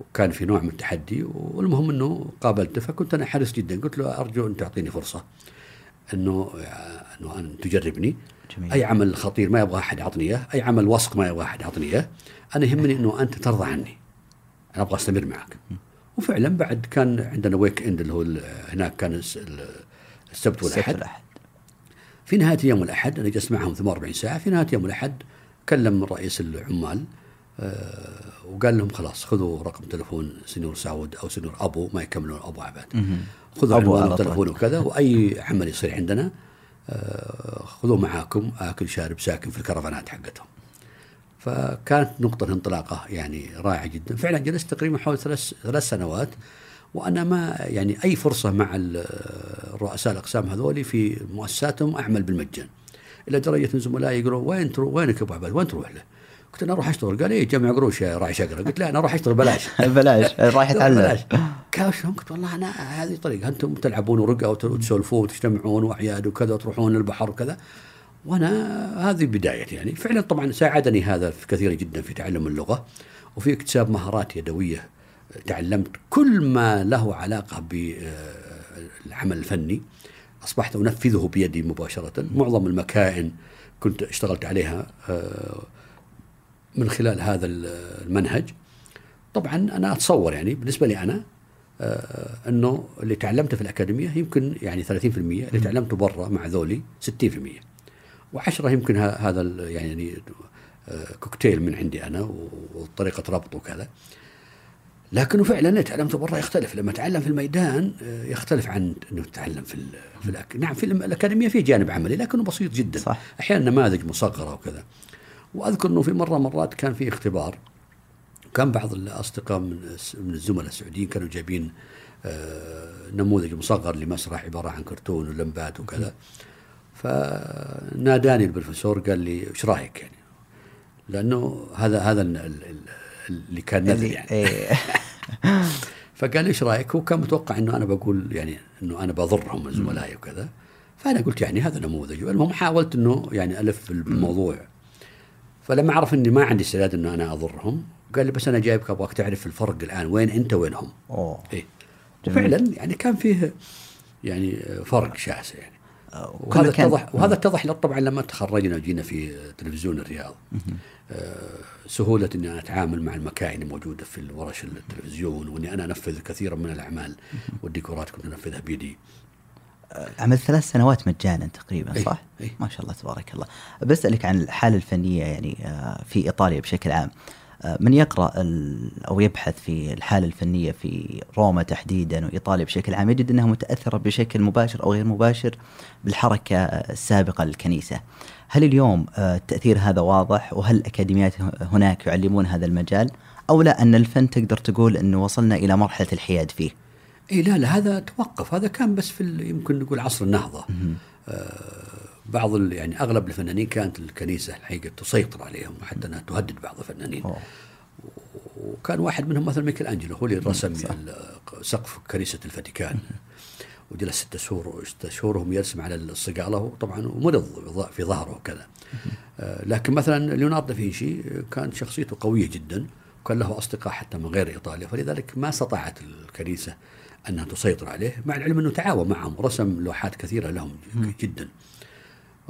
S3: وكان في نوع من التحدي والمهم إنه قابلته فكنت أنا حريص جدا. قلت له أرجو أن تعطيني فرصة إنه إنه أن تجربني.
S2: جميل.
S3: أي عمل خطير ما يبغى أحد يعطني إياه. أي عمل وسخ ما يبغى أحد يعطني إياه. أنا يهمني إنه أنت ترضى عني. أنا أبغى أستمر معك. وفعلا بعد كان عندنا weekend اللي هو هناك كان الس- ال- السبت
S2: السبت والأحد.
S3: في نهاية يوم الأحد أنا جلست معهم 48 ساعة. في نهاية يوم الأحد كلم رئيس العمال آه وقال لهم خلاص خذوا رقم تلفون signor سعود أو signor أبو ما يكملون أبو عباد خذوا عنوان
S2: طول.
S3: وتلفون وكذا وأي عمل يصير عندنا آه خذوه معاكم آكل شارب ساكن في الكرفانات حقتهم. فكانت نقطة انطلاقة يعني رائعة جدا. فعلا جلست تقريبا حوالي ثلاث ثلاث سنوات وأنا ما يعني أي فرصة مع ال- الرؤساء الأقسام هذولي في مؤسساتهم أعمل بالمجان. إلى درجة إن زملائي يقولون وين تروح وينك يا أبو عباد؟ وين تروح له؟ قلت أنا أروح أشتغل. قال إيه جمع قروش يا راعي شقرة. قلت لا أنا أروح أشتغل بلاش.
S2: بلاش رايح
S3: بلاش. قال شلون؟ قلت والله أنا هذه طريقة أنتم تلعبون ورقة وت- وتسولفون وتجتمعون وأعياد وكذا وتروحون للبحر وكذا. وأنا هذه بدايتي يعني. فعلا طبعا ساعدني هذا في كثير جدا في تعلم اللغة وفي اكتساب مهارات يدوية تعلمت كل ما له علاقة بالعمل الفني. أصبحت أنفذه بيدي مباشرة. معظم المكائن كنت اشتغلت عليها آه، من خلال هذا المنهج. طبعا أنا أتصور يعني بالنسبة لي أنا آه أنه اللي تعلمته في الأكاديمية يمكن يعني 30% اللي تعلمته برا مع ذولي 60% و10 يمكن هذا يعني آه كوكتيل من عندي أنا و- وطريقة ربط وكذا. لكنه فعلا تعلمته برا يختلف. لما تعلم في الميدان آه، يختلف عن إنه تتعلم في ال في الأك... نعم في الأكاديمية في جانب عملي لكنه بسيط جدا.
S2: صح.
S3: أحيانا نماذج مصغره وكذا. وأذكر إنه في مرة مرات كان في اختبار. كان بعض الأصدقاء من من الزملاء السعوديين كانوا جايبين آه، نموذج مصغر لمسرح عبارة عن كرتون ولمبات وكذا. فناداني البروفيسور قال لي إيش رأيك يعني؟ لأنه هذا هذا اللي كان نذر يعني.
S2: إيه.
S3: فقال إيش رأيك؟ هو كان متوقع إنه أنا بقول يعني إنه أنا بضرهم زملائي وكذا. فأنا قلت يعني هذا نموذج. المهم حاولت إنه يعني ألف بالموضوع فلما عرف إني ما عندي استعداد إنه أنا أضرهم قال لي بس أنا جايبك أبغاك تعرف الفرق الآن وين أنت وين هم
S2: أوه.
S3: إيه.
S2: جميل.
S3: وفعلا يعني كان فيه يعني فرق شاسع يعني. وهذا اتضح وهذا اتضح طبعا لما تخرجنا وجينا في تلفزيون الرياض. سهولة إني أنا أتعامل مع المكائن الموجودة في ورش التلفزيون وإني أنا أنفذ كثيرا من الأعمال والديكورات كنت أنفذها بيدي
S2: عملت ثلاث سنوات مجانا تقريبا
S3: إيه،
S2: صح؟
S3: إيه.
S2: ما شاء الله تبارك الله. بسألك عن الحالة الفنية يعني آه، في إيطاليا بشكل عام. آه، من يقرأ أو يبحث في الحالة الفنية في روما تحديدا وإيطاليا بشكل عام يجد أنها متأثرة بشكل مباشر أو غير مباشر بالحركة السابقة للكنيسة. هل اليوم آه، التأثير هذا واضح وهل الأكاديميات هناك يعلمون هذا المجال أو لا أن الفن تقدر تقول أنه وصلنا إلى مرحلة الحياد فيه؟
S3: اي لا لا هذا توقف. هذا كان بس في يمكن نقول عصر النهضة. آه بعض يعني أغلب الفنانين كانت الكنيسة الحقيقة تسيطر عليهم وحتى أنها تهدد بعض الفنانين.
S2: أوه.
S3: وكان واحد منهم مثلا ميكل انجلو هو اللي رسم سقف كنيسة الفاتيكان. وجلس ست شهور ست شهور وهم يرسم على الصقالة وطبعا ومرض في ظهره وكذا. آه، لكن مثلا ليوناردو دافنشي كان شخصيته قوية جدا وكان له أصدقاء حتى من غير إيطاليا فلذلك ما استطاعت الكنيسة أنها تسيطر عليه مع العلم أنه تعاون معهم ورسم لوحات كثيرة لهم جدا.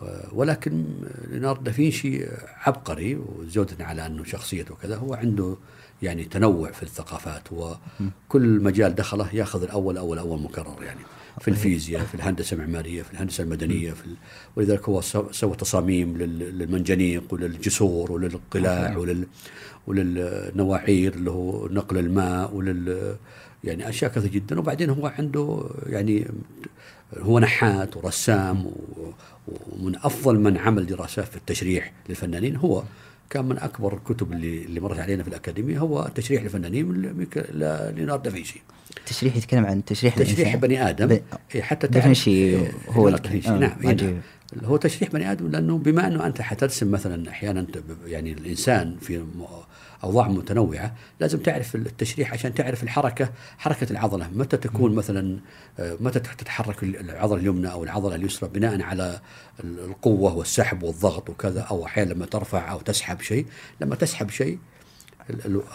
S3: آه، ولكن ليوناردو دافنشي عبقري وزودنا على أنه شخصيته كذا هو عنده يعني تنوع في الثقافات وكل مجال دخله ياخذ الأول أول أول مكرر يعني. في الفيزياء في الهندسة المعمارية في الهندسة المدنية في ال... ولذلك هو سو- سوى تصاميم لل- للمنجنيق وللجسور وللقلاع ولل وللنواعير اللي هو نقل الماء ولل يعني أشياء كثيرة جدا. وبعدين هو عنده يعني هو نحات ورسام و- ومن أفضل من عمل دراسات في التشريح للفنانين هو كان من أكبر الكتب اللي اللي مرت علينا في الأكاديمية هو تشريح الفنانين ليوناردو دافنشي
S2: تشريح يتكلم عن تشريح
S3: تشريح. بني آدم
S2: ب-
S3: إيه، حتى
S2: دافنشي هو
S3: دافنشي
S2: آه،
S3: نعم إيه،
S2: عجيب.
S3: نعم. هو تشريح بني آدم لأنه بما أنه أنت حترسم مثلا أحيانا ب- يعني الإنسان في أوضاع متنوعة لازم تعرف التشريح عشان تعرف الحركة حركة العضلة. متى تكون مثلا آه، متى تتحرك العضلة اليمنى أو العضلة اليسرى بناء على ال- القوة والسحب والضغط وكذا أو أحيانا لما ترفع أو تسحب شيء. لما تسحب شيء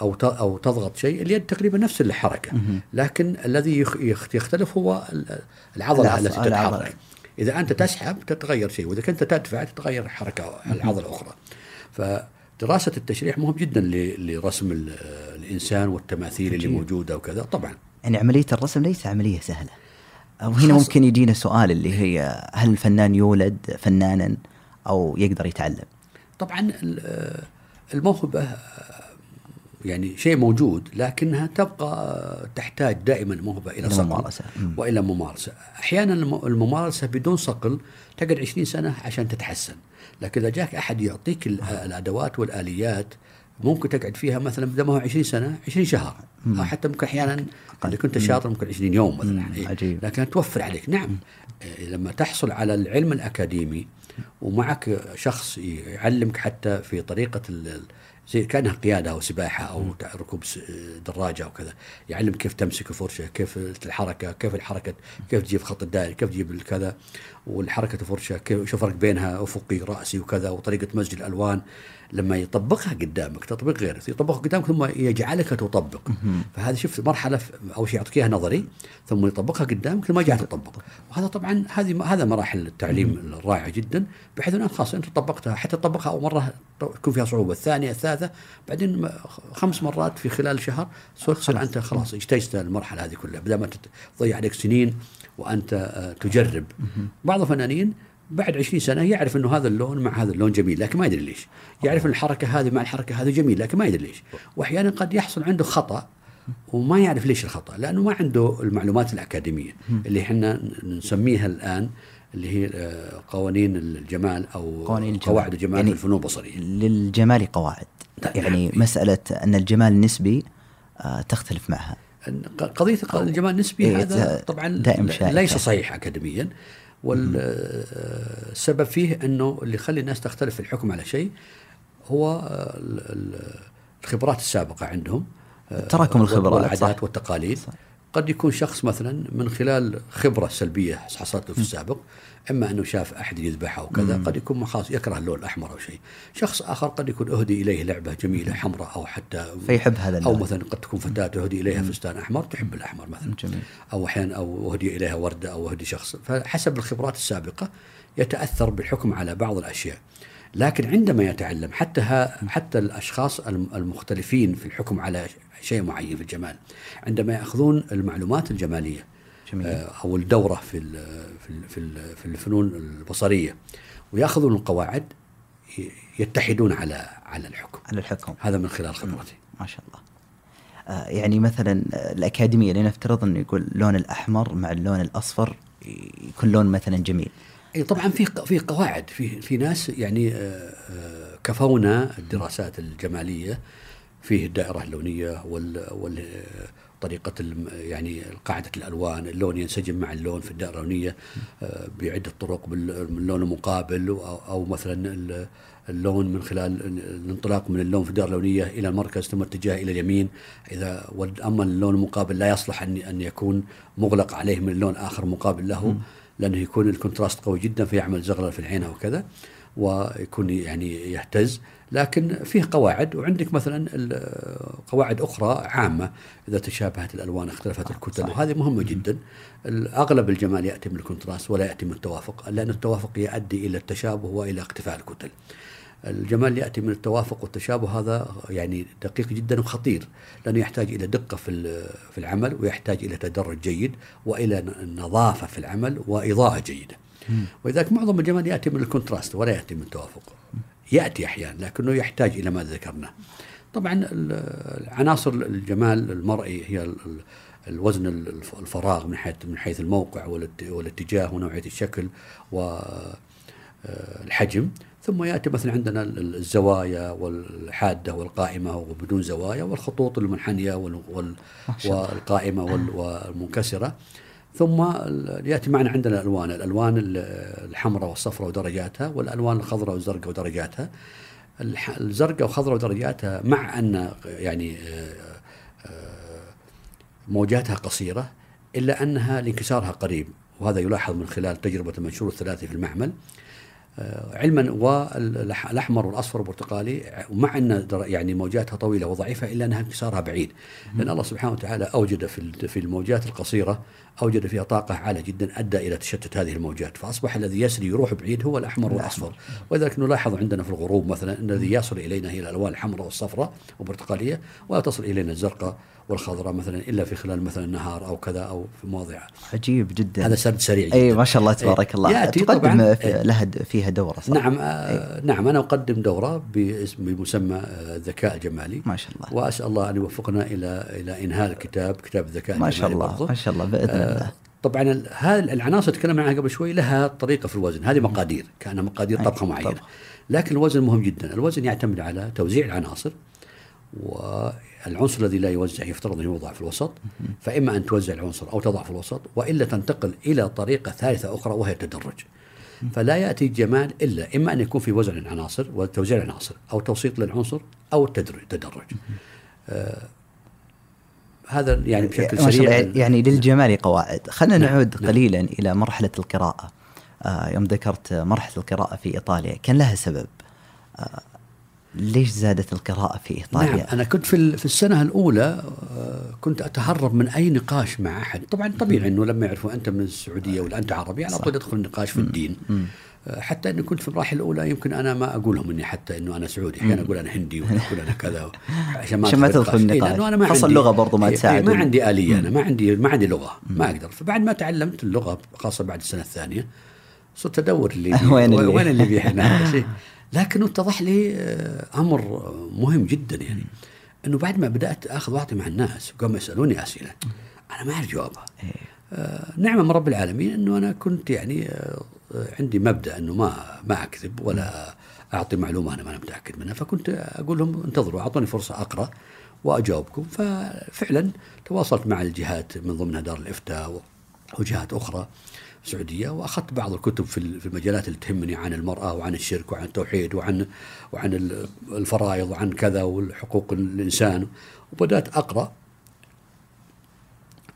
S3: أو أو تضغط شيء اليد تقريبا نفس الحركة. لكن الذي يخ- يخ- يختلف هو ال-
S2: العضلة
S3: التي. تتحرك. إذا أنت تسحب تتغير شيء. وإذا كنت تدفع تتغير حركة العضلة الاخرى فدراسه التشريح مهم جدا لرسم ال- الإنسان والتماثيل اللي. موجودة وكذا طبعا
S2: يعني عملية الرسم ليس عملية سهلة وهنا ممكن يجينا سؤال اللي هي هل الفنان يولد فنانا أو يقدر يتعلم
S3: طبعا ال- الموهبة يعني شيء موجود لكنها تبقى تحتاج دائما موهبة إلى
S2: إلى
S3: صقل
S2: ممارسة. مم.
S3: وإلى ممارسة أحيانا الم- الممارسة بدون صقل تقعد 20 سنة عشان تتحسن لكن إذا جاك أحد يعطيك ال- الأدوات والآليات ممكن تقعد فيها مثلا بدل ما هو 20 سنة 20 شهر. أو حتى ممكن أحيانا اذا كنت شاطر ممكن 20 يوم مثلا. إيه.
S2: عجيب.
S3: لكن توفر عليك. نعم. إيه، لما تحصل على العلم الأكاديمي ومعك شخص يعلمك حتى في طريقة زي كأنها قيادة أو سباحة أو ركوب س- دراجة أو كذا. يعلم كيف تمسك الفرشه كيف الحركه كيف الحركة كيف تجيب خط الدائري كيف تجيب الكذا والحركة الفرشه كيف شو فرق بينها أفقي رأسي وكذا وطريقة مزج الألوان لما يطبقها قدامك تطبيق غير يطبقها قدامك ثم يجعلك تطبق. فهذه شفت مرحلة في- أول شيء يعطيك إياها نظري ثم يطبقها قدامك ثم يجعلك تطبق. وهذا طبعا هذه هذا مراحل التعليم الرائعة جدا بحيث أنها خلاص أنت طبقتها حتى تطبقها أول مرة يكون فيها صعوبة الثانية الثالثة بعدين خمس مرات في خلال شهر صرت أنت خلاص اجتزت المرحلة هذه كلها بدل ما تضيع عليك سنين وأنت آه، تجرب. بعض الفنانين بعد 20 سنة يعرف إنه هذا اللون مع هذا اللون جميل لكن ما يدري ليش. يعرف إن الحركة هذه مع الحركة هذه جميل لكن ما يدري ليش. وأحيانا قد يحصل عنده خطأ وما يعرف ليش الخطأ لأنه ما عنده المعلومات الأكاديمية اللي إحنا نسميها الآن اللي هي آه، قوانين الجمال أو
S2: قوانين الجمال.
S3: قواعد الجمال
S2: يعني
S3: في الفنون البصرية.
S2: للجمال قواعد.
S3: نعم.
S2: يعني مسألة أن الجمال نسبي آه، تختلف معها.
S3: قضية الجمال النسبي
S2: إيه،
S3: هذا طبعا. ليس صحيح اكاديميا والسبب فيه أنه اللي يخلي الناس تختلف في الحكم على شيء هو ال- ال- الخبرات السابقة عندهم آه،
S2: تراكم الخبرات،
S3: والعادات. والتقاليد
S2: صح.
S3: قد يكون شخص مثلا من خلال خبرة سلبية حصلت له في السابق أما أنه شاف أحد يذبح أو كذا قد يكون خلاص يكره اللون الأحمر أو شيء. شخص آخر قد يكون أهدي إليه لعبة جميلة حمراء أو حتى
S2: فيحب هذا
S3: أو
S2: اللون.
S3: مثلا قد تكون فتاة تهدي إليها فستان أحمر تحب الأحمر مثلا.
S2: جميل.
S3: أو أحيانا أو أهدي إليها وردة أو أهدي شخص. فحسب الخبرات السابقة يتأثر بالحكم على بعض الأشياء. لكن عندما يتعلم حتى ها حتى الأشخاص الم- المختلفين في الحكم على شيء معين في الجمال عندما يأخذون المعلومات الجمالية
S2: جميل.
S3: آه، أو الدورة في في في ال- في الفنون البصرية ويأخذون القواعد يتحدون على على الحكم.
S2: على الحكم.
S3: هذا من خلال خبرتي
S2: ما شاء الله. آه، يعني مثلا آه، الأكاديمية لنفترض أنه يقول اللون الأحمر مع اللون الأصفر يكون لون مثلا جميل.
S3: إي طبعا في في قواعد. في في ناس يعني كفونا الدراسات الجمالية فيه الدائرة اللونية وال وال طريقة يعني قاعدة الألوان اللون ينسجم مع اللون في الدائرة اللونية آه، بعدة طرق باللون المقابل أو, مثلا ال- اللون من خلال ال- الانطلاق من اللون في الدائرة اللونية إلى المركز ثم اتجاه إلى اليمين. إذا أما اللون المقابل لا يصلح أن أن يكون مغلق عليه من لون آخر مقابل له لأنه يكون ال contrast قوي جدا فيعمل زغلل في العين أو كذا. ويكون يعني يهتز. لكن فيه قواعد وعندك مثلا قواعد أخرى عامة إذا تشابهت الألوان اختلفت الكتل وهذه مهمة جدا. أغلب الجمال يأتي من ال contrast ولا يأتي من التوافق لأن التوافق يؤدي إلى التشابه وإلى اختفاء الكتل. الجمال يأتي من التوافق والتشابه هذا يعني دقيق جدا وخطير لأنه يحتاج إلى دقة في في العمل ويحتاج إلى تدرج جيد وإلى نظافة في العمل وإضاءة جيدة. ولذلك معظم الجمال يأتي من الكونتراست ولا يأتي من التوافق. يأتي أحيانا لكنه يحتاج إلى ما ذكرناه. طبعا عناصر الجمال المرئي هي ال- ال- الوزن الف- الفراغ من حيث من حيث الموقع والات- والاتجاه ونوعية الشكل والحجم ثم يأتي مثلا عندنا ال- الزوايا والحادة والقائمة وبدون زوايا والخطوط المنحنية وال- وال- والقائمة وال- والمنكسرة ثم يأتي معنا عندنا الألوان، الألوان ال- الحمراء والصفراء ودرجاتها والألوان الخضراء والزرقاء ودرجاتها. الزرقاء والخضراء ودرجاتها مع أن يعني آه، آه، موجاتها قصيرة إلا أنها لانكسارها قريب وهذا يلاحظ من خلال تجربة المنشور الثلاثي في المعمل. علما والأحمر والأصفر والبرتقالي ومع أن يعني موجاتها طويلة وضعيفة إلا أنها انكسارها بعيد. لأن الله سبحانه وتعالى أوجد في في الموجات القصيرة أوجد فيها طاقة عالية جدا أدى إلى تشتت هذه الموجات. فأصبح الذي يسري يروح بعيد هو الأحمر والأصفر. ولذلك نلاحظ عندنا في الغروب مثلا أن الذي يصل إلينا هي الألوان الحمراء والصفراء والبرتقالية ولا تصل إلينا الزرقاء والخضراء مثلا إلا في خلال مثلا النهار أو كذا أو في مواضع
S2: عجيب جدا.
S3: هذا سرد سريع جدا.
S2: اي ما شاء الله تبارك
S3: إيه.
S2: الله. تقدم
S3: طبعاً- إيه.
S2: لها فيها دورة صح؟
S3: نعم آه نعم أنا أقدم دورة باسم بمسمى آه، الذكاء الجمالي
S2: ما شاء الله.
S3: وأسأل الله أن يوفقنا إلى إلى إنهاء الكتاب كتاب الذكاء
S2: ما شاء الله
S3: برضه.
S2: ما شاء الله بإذن
S3: آه،
S2: الله.
S3: طبعا هذه العناصر تكلمنا عنها قبل شوي لها طريقة في الوزن. هذه مقادير كانها مقادير
S2: أي،
S3: طبخة معينة.
S2: طبخ.
S3: لكن الوزن مهم جدا. الوزن يعتمد على توزيع العناصر والعنصر الذي لا يوزع يفترض ان يوضع في الوسط فإما أن توزع العنصر أو تضع في الوسط وإلا تنتقل إلى طريقة ثالثة أخرى وهي التدرج. فلا يأتي الجمال إلا إما أن يكون في وزن العناصر وتوزيع العناصر أو توسيط للعنصر أو التدرج التدرج آه هذا يعني بشكل سريع.
S2: يعني للجمال قواعد. خلينا
S3: نعم،
S2: نعود
S3: نعم.
S2: قليلا إلى مرحلة القراءة. آه يوم ذكرت مرحلة القراءة في إيطاليا كان لها سبب. آه ليش زادت القراءة في إيطاليا؟
S3: نعم أنا كنت في في السنة الأولى آه، كنت أتهرب من أي نقاش مع أحد. طبعا طبيعي إنه لما يعرفوا أنت من السعودية ولا أنت عربي على. طول يدخل النقاش في الدين. آه، حتى إني كنت في المراحل الأولى يمكن أنا ما أقول لهم إني حتى إنه أنا سعودي. أحيانا أقول أنا هندي ولا أقول أنا كذا عشان ما
S2: عشان ما تدخل
S3: النقاش. إيه،. لأنه أنا ما
S2: خاصة
S3: عندي
S2: اللغة برضو ما
S3: إيه،
S2: تساعد.
S3: إيه، ما عندي آلية أنا ما عندي ما عندي لغة ما أقدر. فبعد ما تعلمت اللغة خاصة بعد السنة الثانية صرت أدور اللي
S2: وين اللي-
S3: وين اللي بيحنا. لكن اتضح لي آه، أمر مهم جدا يعني. إنه بعد ما بدأت آخذ واعطي مع الناس قاموا يسألوني أسئلة أنا ما أعرف جوابها. آه، نعمة من رب العالمين إنه أنا كنت يعني آه، عندي مبدأ إنه ما ما أكذب ولا أعطي معلومة أنا ما أنا متأكد منها. فكنت أقول لهم انتظروا أعطوني فرصة أقرأ وأجاوبكم. ففعلا تواصلت مع الجهات من ضمنها دار الإفتاء وجهات أخرى. سعودية وأخذت بعض الكتب في ال- في المجالات اللي تهمني عن المرأة وعن الشرك وعن التوحيد وعن وعن ال- الفرائض وعن كذا والحقوق الإنسان. وبدأت أقرأ.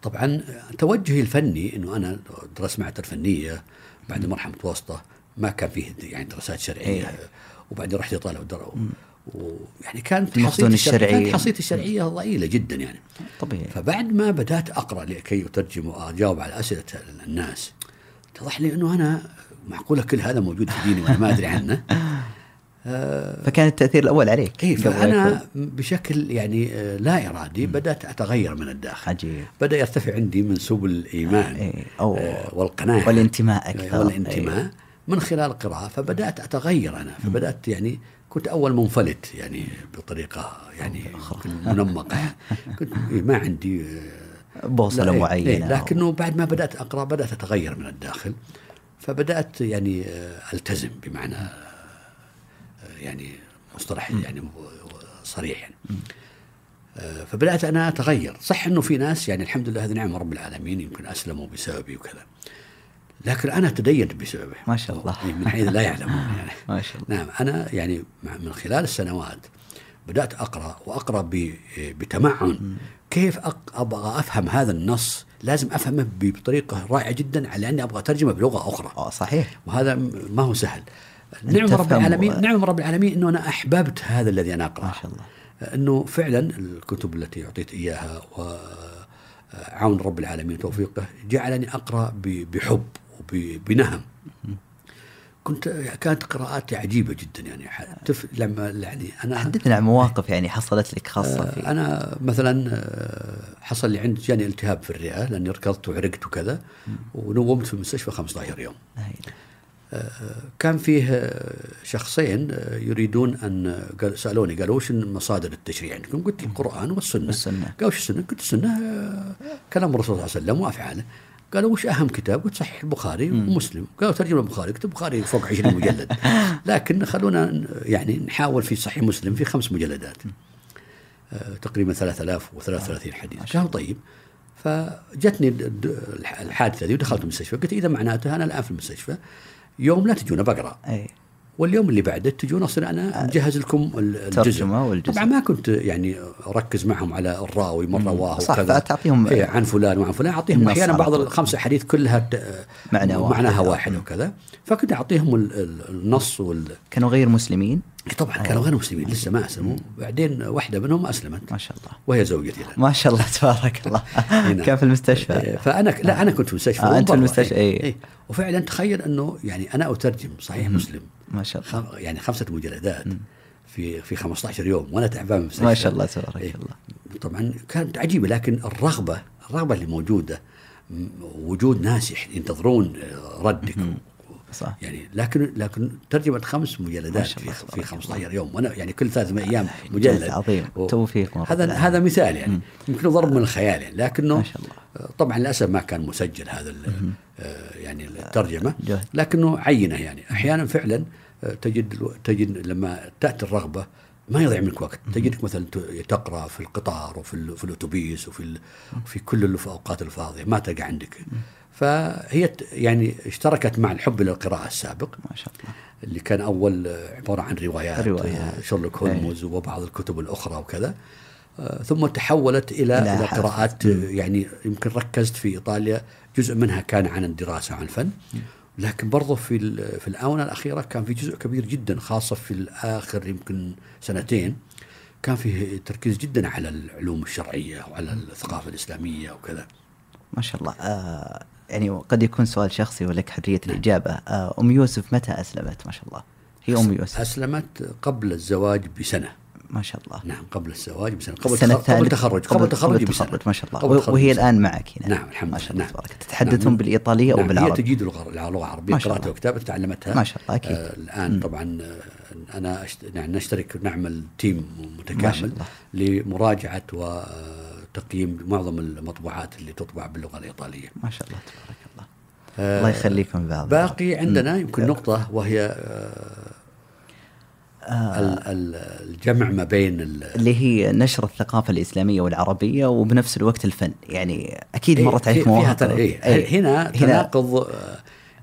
S3: طبعا توجهي الفني إنه أنا درست معهد الفنية بعد مرحلة متوسطة ما كان فيه يعني دراسات شرعية.
S2: إيه.
S3: وبعدين رحت ايطاليا ودر- ويعني كانت حصيلتي الشرعيه
S2: الشرعي.
S3: كانت حصيلتي الشرعية ضئيلة جدا يعني.
S2: طبيعي.
S3: فبعد ما بدأت أقرأ لكي اترجم وأجاوب على أسئلة الناس اتضح لي إنه أنا معقولة كل هذا موجود في ديني وأنا ما أدري عنه.
S2: فكان التأثير الأول عليك.
S3: اي
S2: لا
S3: فأنا
S2: يكون.
S3: بشكل يعني آه، لا إرادي بدأت أتغير من الداخل.
S2: عجيب.
S3: بدأ يرتفع عندي منسوب الإيمان
S2: إيه، أو
S3: آه، والقناعة.
S2: والانتماء أكثر.
S3: والانتماء.
S2: إيه.
S3: من خلال القراءة فبدأت أتغير أنا فبدأت يعني كنت أول منفلت يعني بطريقة يعني منمقة. كنت إيه، ما عندي آه،
S2: بوصلة
S3: لا، إيه،
S2: معينة
S3: إيه لكنه بعد ما بدأت أقرأ بدأت أتغير من الداخل فبدأت يعني آه، ألتزم بمعنى آه، يعني مصطلح يعني صريح يعني. آه، فبدأت أنا أتغير. صح إنه في ناس يعني الحمد لله هذه نعمة رب العالمين يمكن أسلموا بسببي وكذا. لكن أنا تدينت بسببه
S2: ما شاء الله.
S3: إيه، من حيث لا يعلمون يعني.
S2: ما شاء الله.
S3: نعم أنا يعني من خلال السنوات بدأت أقرأ وأقرأ بتمعن. كيف أبغى أفهم هذا النص؟ لازم أفهمه بطريقة رائعة جدا على أني أبغى أترجمه بلغة أخرى.
S2: آه صحيح.
S3: وهذا ما هو سهل. نعم رب العالمين
S2: و-
S3: نعم رب العالمين إنه أنا أحببت هذا الذي أنا أقرأه.
S2: ما شاء الله.
S3: إنه فعلا الكتب التي أعطيت إياها وعون رب العالمين وتوفيقه جعلني أقرأ بحب وبنهم كنت كانت قراءاتي عجيبة جدا يعني تف لما يعني أنا
S2: حدثنا عن مواقف يعني حصلت لك خاصة
S3: آه،
S2: في
S3: أنا مثلا آه، حصل لي عندي جاني التهاب في الرئة لأني ركضت وعرقت وكذا ونومت في المستشفى 15 يوم
S2: إله.
S3: كان فيه آه، شخصين آه، يريدون أن قال سألوني قالوا وش مصادر التشريع عندكم؟ قلت القران والسنة
S2: والسنة.
S3: قالوا وش السنة؟ قلت السنة آه، كلام الرسول صلى الله عليه وسلم وأفعاله قالوا وش أهم كتاب؟ قلت صحيح البخاري ومسلم. قالوا ترجمة البخاري. قلت البخاري فوق 20 مجلد. لكن خلونا يعني نحاول في صحيح مسلم في خمس مجلدات. آه، تقريبا 3033 حديث. قالوا طيب. فجتني الحادثة دي ودخلت المستشفى. قلت إذا معناته أنا الآن في المستشفى يوم لا تجونا بقرا
S2: اي
S3: واليوم اللي بعده تجون أصلا أنا مجهز لكم ال- الجزء.
S2: والجزء.
S3: طبعا ما كنت يعني أركز معهم على الراوي مره رواه
S2: صح، فتعطيهم-
S3: إيه عن فلان وعن فلان أعطيهم
S2: أحيانا
S3: بعض
S2: طول.
S3: الخمس احاديث كلها
S2: معنى واحد.
S3: معناها واحد وكذا. فكنت أعطيهم ال- ال- النص وال
S2: كانوا غير مسلمين؟
S3: طبعا كانوا غير مسلمين لسه ما أسلموا. بعدين واحدة منهم أسلمت.
S2: ما شاء الله.
S3: وهي زوجتي الآن.
S2: ما شاء الله تبارك الله.
S3: نعم.
S2: كان في المستشفى؟
S3: إيه، فأنا لا أنا كنت في المستشفى.
S2: آه، أنت في. المستشفى، إيه.
S3: إيه. وفعلا تخيل أنه يعني أنا أترجم صحيح مسلم.
S2: ما شاء الله.
S3: خم يعني خمسة مجلدات في في 15 يوم وأنا تعبان المستشفى
S2: ما شاء الله تبارك
S3: إيه.
S2: الله.
S3: طبعا كانت عجيبه لكن الرغبة الرغبة اللي موجودة م- وجود ناس ينتظرون آه، ردك.
S2: صح.
S3: يعني لكن لكن ترجمه خمس مجلدات في
S2: الله
S3: في
S2: تبارك
S3: 15 يوم. وأنا يعني كل ثلاث
S2: أيام
S3: مجلد.
S2: عظيم.
S3: و-
S2: توفيق من
S3: هذا
S2: العالمين.
S3: هذا مثال يعني. يمكن ضرب من الخيال يعني. لكنه
S2: ما شاء الله.
S3: آه، طبعا للأسف ما كان مسجل هذا آه، يعني
S2: الترجمة.
S3: لكنه عينة يعني. أحيانا فعلا آه، تجد تجد لما تأتي الرغبة ما يضيع منك وقت. تجدك مثلا تقرأ في القطار وفي في الأتوبيس وفي في كل الاوقات الفاضية ما تلقى عندك. فهي يعني اشتركت مع الحب للقراءه السابق
S2: ما شاء الله.
S3: اللي كان أول عبارة عن روايات,
S2: روايات.
S3: شيرلوك هولمز وبعض الكتب الأخرى وكذا. آه، ثم تحولت
S2: إلى
S3: إلى
S2: إلى.
S3: قراءات يعني يمكن ركزت في إيطاليا. جزء منها كان عن الدراسة وعن الفن. لكن برضه في في الآونة الأخيرة كان في جزء كبير جدا خاصة في الآخر يمكن سنتين كان فيه تركيز جدا على العلوم الشرعية وعلى الثقافة الإسلامية وكذا.
S2: ما شاء الله. آه يعني قد يكون سؤال شخصي ولك حرية الإجابة. آه أم يوسف متى أسلمت؟ ما شاء الله. هي أم يوسف.
S3: أسلمت قبل الزواج بسنة.
S2: ما شاء الله.
S3: نعم قبل الزواج بسنة قبل
S2: السنة
S3: تخ- قبل
S2: الثالث
S3: تخرج قبل تخرج
S2: التخرج ما شاء الله. وهي
S3: بسنة.
S2: الآن معك هنا.
S3: نعم الحمد
S2: ما
S3: لله.
S2: شاء الله
S3: نعم.
S2: تبارك تتحدثون
S3: نعم.
S2: بالإيطالية أو
S3: نعم هي
S2: بالعربي؟
S3: تجيد اللغة العربية.
S2: ما الله.
S3: وكتابه تعلمتها.
S2: ما شاء الله، أكيد.
S3: آه الآن طبعا آه أنا أشت... يعني نشترك نعمل تيم
S2: ما
S3: متكامل
S2: الله.
S3: لمراجعة وتقييم معظم المطبوعات اللي تطبع باللغة الإيطالية.
S2: ما شاء الله تبارك الله.
S3: آه،
S2: الله يخليكم بعض.
S3: باقي عندنا يمكن نقطة وهي آه الجمع ما بين ال-
S2: اللي هي نشر الثقافة الإسلامية والعربية وبنفس الوقت الفن يعني أكيد
S3: إيه،
S2: مرت عليك مواقف
S3: إيه
S2: إيه.
S3: هنا تناقض آه،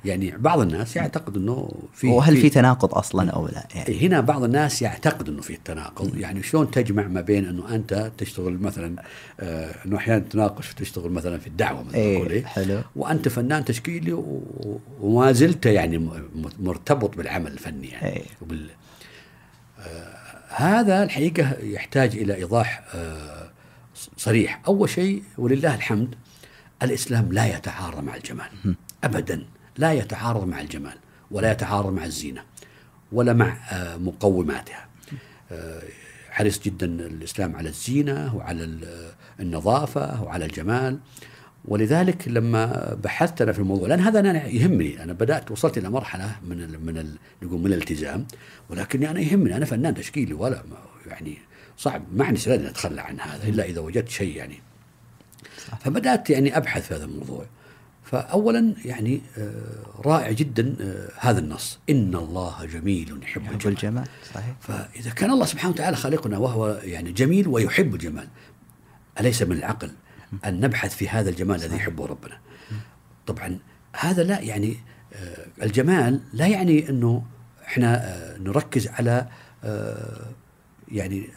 S3: يعني بعض الناس يعتقد إنه في
S2: وهل في تناقض أصلا أو لا يعني
S3: هنا بعض الناس يعتقد إنه في تناقض يعني شلون تجمع ما بين إنه أنت تشتغل مثلا آه إنه أحيانا تناقش وتشتغل مثلا في الدعوة مثلا
S2: إيه،
S3: إيه
S2: حلو.
S3: وأنت فنان تشكيلي وما زلت يعني مرتبط بالعمل الفني يعني
S2: إيه.
S3: هذا الحقيقة يحتاج إلى إيضاح آه صريح. أول شيء ولله الحمد الإسلام لا يتعارض مع الجمال. ابدا لا يتعارض مع الجمال ولا يتعارض مع الزينة ولا مع آه، مقوماتها. آه، حريص جدا الإسلام على الزينة وعلى ال- النظافة وعلى الجمال. ولذلك لما بحثت أنا في الموضوع لأن هذا أنا يهمني أنا بدأت وصلت إلى مرحلة من ال من ال نقول من الالتزام ولكني أنا يهمني أنا فنان تشكيلي ولا يعني صعب ما عندي استعداد أتخلى عن هذا إلا إذا وجدت شيء يعني. فبدأت يعني أبحث في هذا الموضوع. فاولا يعني آه، رائع جدا آه، هذا النص إن الله جميل يحب
S2: حب
S3: الجمال.
S2: الجمال صحيح.
S3: فإذا كان الله سبحانه وتعالى خالقنا وهو يعني جميل ويحب الجمال أليس من العقل؟ أن نبحث في هذا الجمال الذي يحبه ربنا. طبعا هذا لا يعني آه، الجمال لا يعني إنه إحنا آه، نركز على آه، يعني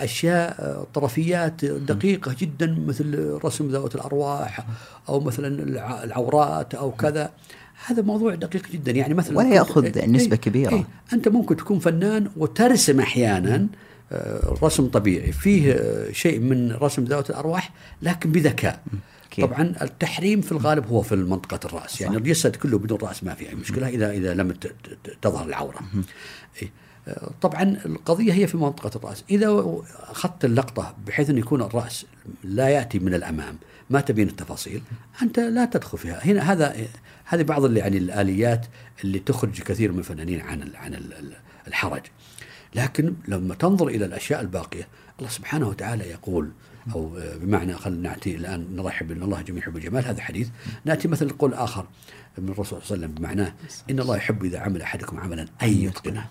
S3: أشياء طرفيات دقيقة جدا مثل رسم ذوات الأرواح أو مثلا الع- العورات أو كذا. هذا موضوع دقيق جدا. يعني مثلا
S2: ولا يأخذ
S3: إيه،
S2: نسبة
S3: إيه،
S2: كبيرة.
S3: إيه أنت ممكن تكون فنان وترسم أحيانا رسم طبيعي. فيه آه، شيء من رسم ذوات الأرواح لكن بذكاء. طبعا التحريم في الغالب هو في منطقة الرأس. يعني الجسد كله بدون رأس ما في أي مشكلة إذا إذا لم تظهر العورة. إيه. آه، طبعا القضية هي في منطقة الرأس. إذا أخذت اللقطة بحيث أن يكون الرأس لا يأتي من الأمام ما تبين التفاصيل أنت لا تدخل فيها. هنا هذا هذه بعض اللي يعني الآليات اللي تخرج كثير من الفنانين عن عن ال- ال- الحرج. لكن لما تنظر إلى الأشياء الباقية الله سبحانه وتعالى يقول أو آه، بمعنى خلينا نأتي الآن نرحب ان الله جميل يحب الجمال هذا حديث. نأتي مثل قول آخر من الرسول صلى الله عليه وسلم بمعناه إن الله يحب إذا عمل أحدكم عملا أن يتقنه.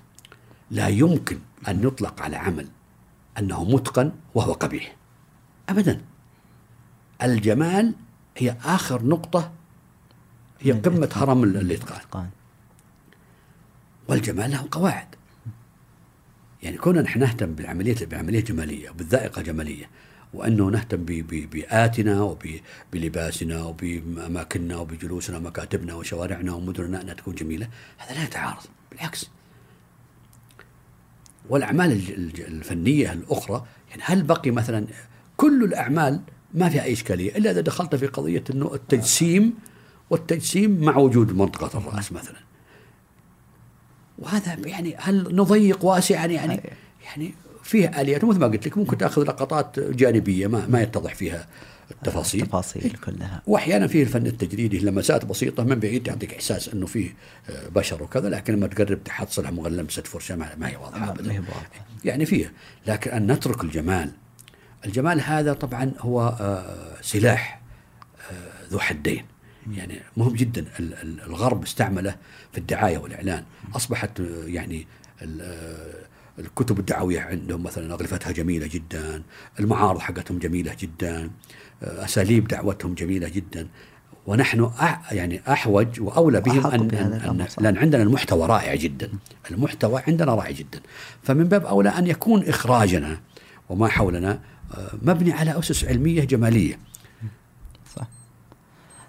S3: لا يمكن أن يطلق على عمل أنه متقن وهو قبيح. ابدا. الجمال هي آخر نقطة هي قمة هرم ال- الإتقان.
S2: إتقان
S3: والجمال له قواعد. يعني كنا نحن نهتم بالعملية بعملية جمالية وبالذائقة جمالية وأنه نهتم ب- ب- بآتنا وبلباسنا وبأماكننا وبجلوسنا ومكاتبنا وشوارعنا ومدننا أنها تكون جميلة. هذا لا يتعارض بالعكس. والأعمال الفنية الأخرى يعني هل بقي مثلا كل الأعمال ما فيها أي إشكالية إلا إذا دخلت في قضية أنه التجسيم والتجسيم مع وجود منطقة الرأس مثلا. وهذا يعني هل نضيق واسعا يعني يعني فيه آليات مثل ما قلت لك ممكن تأخذ لقطات جانبية ما ما يتضح فيها التفاصيل.
S2: التفاصيل كلها.
S3: وأحيانا فيه الفن التجريدي لمسات بسيطة من بعيد تعطيك إحساس إنه فيه آه، بشر وكذا لكن لما تقرب تحصلها مغلمسه فرشة ما ما هي واضحة
S2: ما
S3: ابدا. يعني فيه. لكن أن نترك الجمال. الجمال هذا طبعا هو آه، سلاح آه، ذو حدين. يعني مهم جدا ال- ال- الغرب استعمله في الدعاية والإعلان أصبحت يعني ال- الكتب الدعوية عندهم مثلا أغلفتها جميلة جدا، المعارض حقتهم جميلة جدا، أساليب دعوتهم جميلة جدا ونحن أح يعني أحوج وأولى بهم ان, أن, أن. لأن عندنا المحتوى رائع جدا، المحتوى عندنا رائع جدا، فمن باب أولى أن يكون إخراجنا وما حولنا آه، مبني على أسس علمية
S2: جمالية.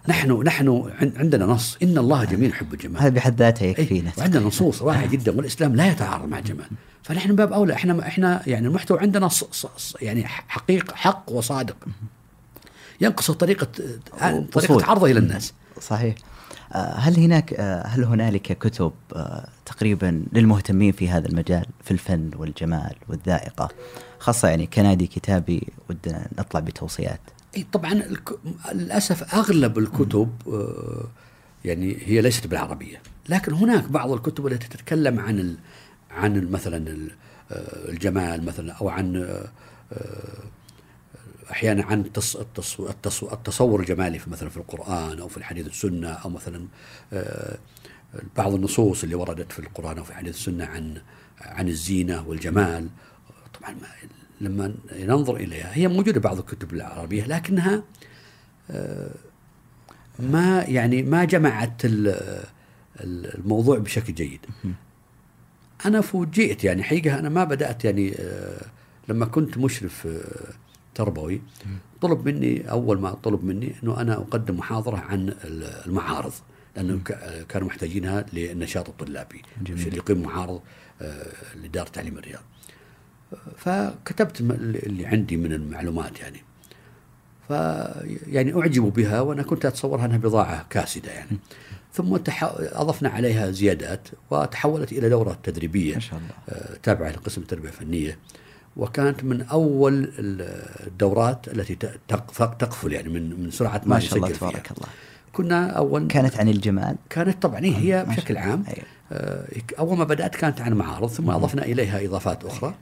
S3: نحن نحن عن- عندنا نص. إن الله جميل يحب الجمال.
S2: هذا بحد ذاته
S3: إيه،
S2: يكفينا.
S3: وعندنا نصوص رائعه جدا والإسلام لا يتعارض مع الجمال فنحن باب أولى. إحنا إحنا يعني المحتوى عندنا ص ص ص يعني حقيقه حق وصادق. ينقص طريقه
S2: وصول.
S3: طريقة عرضه إلى الناس.
S2: صحيح. آه، هل هناك آه، هل هنالك كتب آه، تقريبا للمهتمين في هذا المجال في الفن والجمال والذائقة؟ خاصة يعني كنادي كتابي ودنا نطلع بتوصيات.
S3: اي طبعا. للأسف أغلب الكتب آه، يعني هي ليست بالعربية لكن هناك بعض الكتب التي تتكلم عن. عن مثلا آه، الجمال مثلا أو عن آه، أحيانا عن التص... التص... التص... التصور الجمالي في مثلا في القرآن أو في الحديث السنة أو مثلا بعض النصوص اللي وردت في القرآن أو في حديث السنة عن عن الزينة والجمال طبعا لما ننظر إليها. هي موجودة بعض الكتب العربية لكنها آه، ما يعني ما جمعت ال- ال- الموضوع بشكل جيد. أنا فوجئت يعني حقيقة أنا ما بدأت يعني آه، لما كنت مشرف آه، تربوي طلب مني أول ما طلب مني إنه أنا أقدم محاضرة عن ال- المعارض لأنه كانوا محتاجينها للنشاط الطلابي
S2: جميل.
S3: اللي يقيم معارض لدار تعليم الرياض. فكتبت اللي عندي من المعلومات يعني. ف يعني اعجبوا بها وأنا كنت اتصورها أنها بضاعة كاسدة يعني. ثم تح... أضفنا عليها زيادات وتحولت إلى دورة تدريبية
S2: ما شاء الله.
S3: آه، تابعة لقسم التربية الفنية. وكانت من أول ال- الدورات التي تقفل يعني من من سرعة ما,
S2: ما شاء الله
S3: يسجل فيها.
S2: تبارك الله.
S3: كنا أول
S2: كانت عن الجمال؟
S3: كانت طبعا هي بشكل. عام.
S2: أيوة.
S3: آه، أول ما بدأت كانت عن معارض ثم أضفنا إليها إضافات أخرى. آه،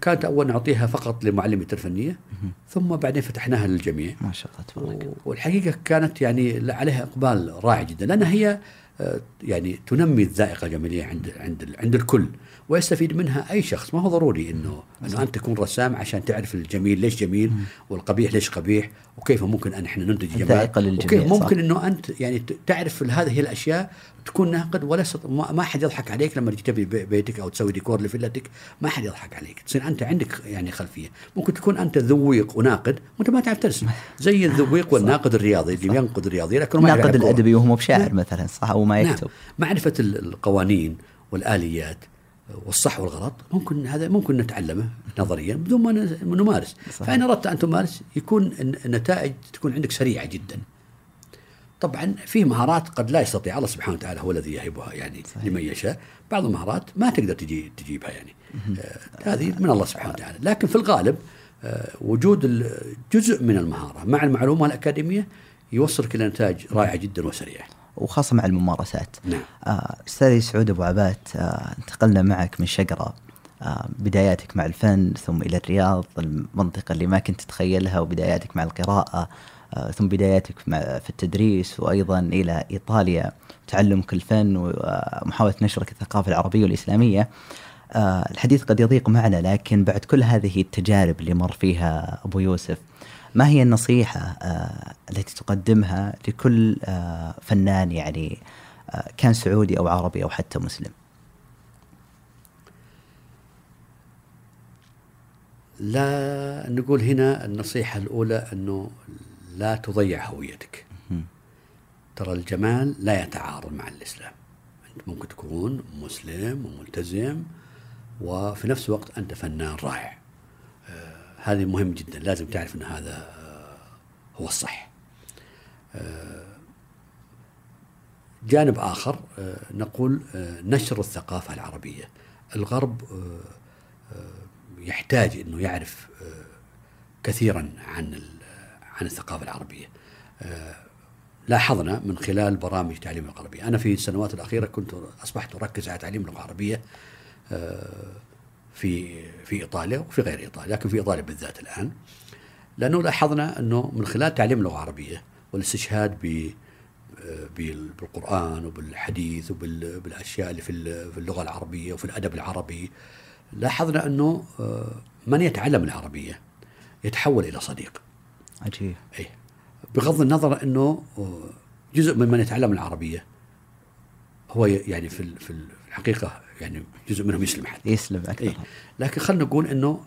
S3: كانت أول نعطيها فقط لمعلمي الفنية ثم بعدين فتحناها للجميع.
S2: ما شاء الله تبارك الله.
S3: والحقيقة كانت يعني عليها إقبال رائع جدا لأنها هي آه، يعني تنمي الذائقة الجمالية عند عند عند الكل ويستفيد منها أي شخص. ما هو ضروري إنه إنه أنت تكون رسام عشان تعرف الجميل ليش جميل والقبيح ليش قبيح وكيف ممكن أن إحنا ننتج جمال وكيف ممكن
S2: صح.
S3: إنه أنت يعني تعرف هذه الأشياء تكون ناقد وليس ما ما حد يضحك عليك لما تبني بي- بيتك أو تسوي ديكور لفيلتك ما حد يضحك عليك. تصير أنت عندك يعني خلفية. ممكن تكون أنت ذويق وناقد وأنت ما تعرف ترسم. زي الذويق والناقد الرياضي اللي ينقد الرياضي لكن ما يعرف
S2: الناقد. الأدبي وهو بشاعر مثلا صح؟ أو ما
S3: نعم.
S2: يكتب.
S3: معرفة ال- القوانين والآليات والصح والغلط ممكن هذا ممكن نتعلمه نظريا بدون ما نمارس.
S2: صحيح.
S3: فإن أردت أن تمارس يكون الن- النتائج تكون عندك سريعة جدا. طبعا في مهارات قد لا يستطيع الله سبحانه وتعالى هو الذي يهبها يعني
S2: صحيح.
S3: لمن يشاء. بعض المهارات ما تقدر تجي تجيبها يعني. آه هذه من الله سبحانه وتعالى. لكن في الغالب آه وجود جزء من المهارة مع المعلومة الأكاديمية يوصلك إلى نتائج رائعة جدا وسريعة.
S2: وخاصة مع الممارسات.
S3: نعم.
S2: آه، أستاذي سعود أبو عبات آه، انتقلنا معك من شقرة آه، بداياتك مع الفن ثم إلى الرياض المنطقة اللي ما كنت تتخيلها وبداياتك مع القراءة. آه، ثم بداياتك في التدريس وأيضا إلى إيطاليا تعلمك الفن ومحاولة نشرك الثقافة العربية والإسلامية. آه، الحديث قد يضيق معنا لكن بعد كل هذه التجارب اللي مر فيها أبو يوسف ما هي النصيحة آه، التي تقدمها لكل آه، فنان يعني آه، كان سعودي أو عربي أو حتى مسلم؟
S3: لا نقول هنا النصيحة الأولى أنه لا تضيع هويتك. ترى الجمال لا يتعارض مع الإسلام. أنت ممكن تكون مسلم وملتزم وفي نفس الوقت أنت فنان رائع. آه هذه مهم جدا. لازم تعرف أن هذا آه هو الصح. آه جانب آخر آه نقول آه نشر الثقافة العربية. الغرب آه يحتاج أنه يعرف كثيرا عن عن الثقافة العربية. آه، لاحظنا من خلال برامج تعليم اللغة العربية، أنا في السنوات الأخيرة كنت أصبحت أركز على تعليم اللغة العربية آه، في في إيطاليا وفي غير إيطاليا، لكن في إيطاليا بالذات الآن. لأنه لاحظنا أنه من خلال تعليم اللغة العربية والاستشهاد ب بالقرآن وبالحديث وبالاشياء اللي في اللغة العربية وفي الأدب العربي لاحظنا آه، من يتعلم العربية يتحول إلى صديق.
S2: عجيب.
S3: اي بغض النظر إنه جزء من من يتعلم العربية هو يعني في في الحقيقة يعني جزء منهم يسلم حتى.
S2: يسلم أكثر. إيه؟
S3: لكن خلينا نقول إنه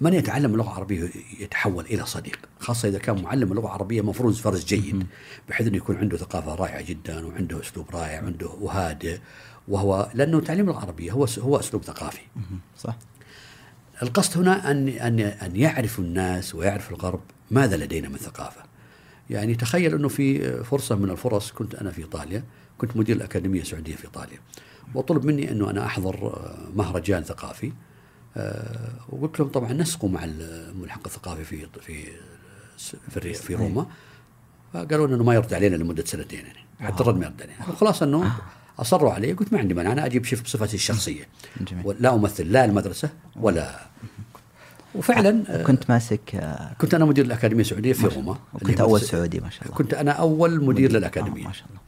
S3: من يتعلم اللغة العربيه يتحول إلى صديق، خاصة إذا كان معلم اللغة العربيه مفروض فرز جيد بحيث إنه يكون عنده ثقافة رائعة جدا وعنده أسلوب رائع وعنده وهادئ وهو لأنه تعليم العربيه هو هو أسلوب ثقافي.
S2: صح.
S3: القصد هنا أن أن أن يعرف الناس ويعرف الغرب ماذا لدينا من ثقافة. يعني تخيل أنه في فرصة من الفرص كنت أنا في إيطاليا، كنت مدير الأكاديمية السعودية في إيطاليا. وطلب مني أنه أنا أحضر مهرجان ثقافي. آه، وقلت لهم طبعا نسقوا مع الملحق الثقافي في في في, في روما. فقالوا إنه ما يرد علينا لمدة سنتين يعني. حتى الرد ما يرد علينا. خلاص أنه أصروا علي قلت ما عندي مانع أنا أجيب شيف بصفتي الشخصية. جميل. لا أمثل لا المدرسة ولا وفعلا
S2: آه، كنت ماسك آه،
S3: كنت أنا مدير الأكاديمية السعودية في روما
S2: كنت أول سعودي ما شاء الله.
S3: كنت أنا أول مدير, مدير. للأكاديمية. ما شاء الله.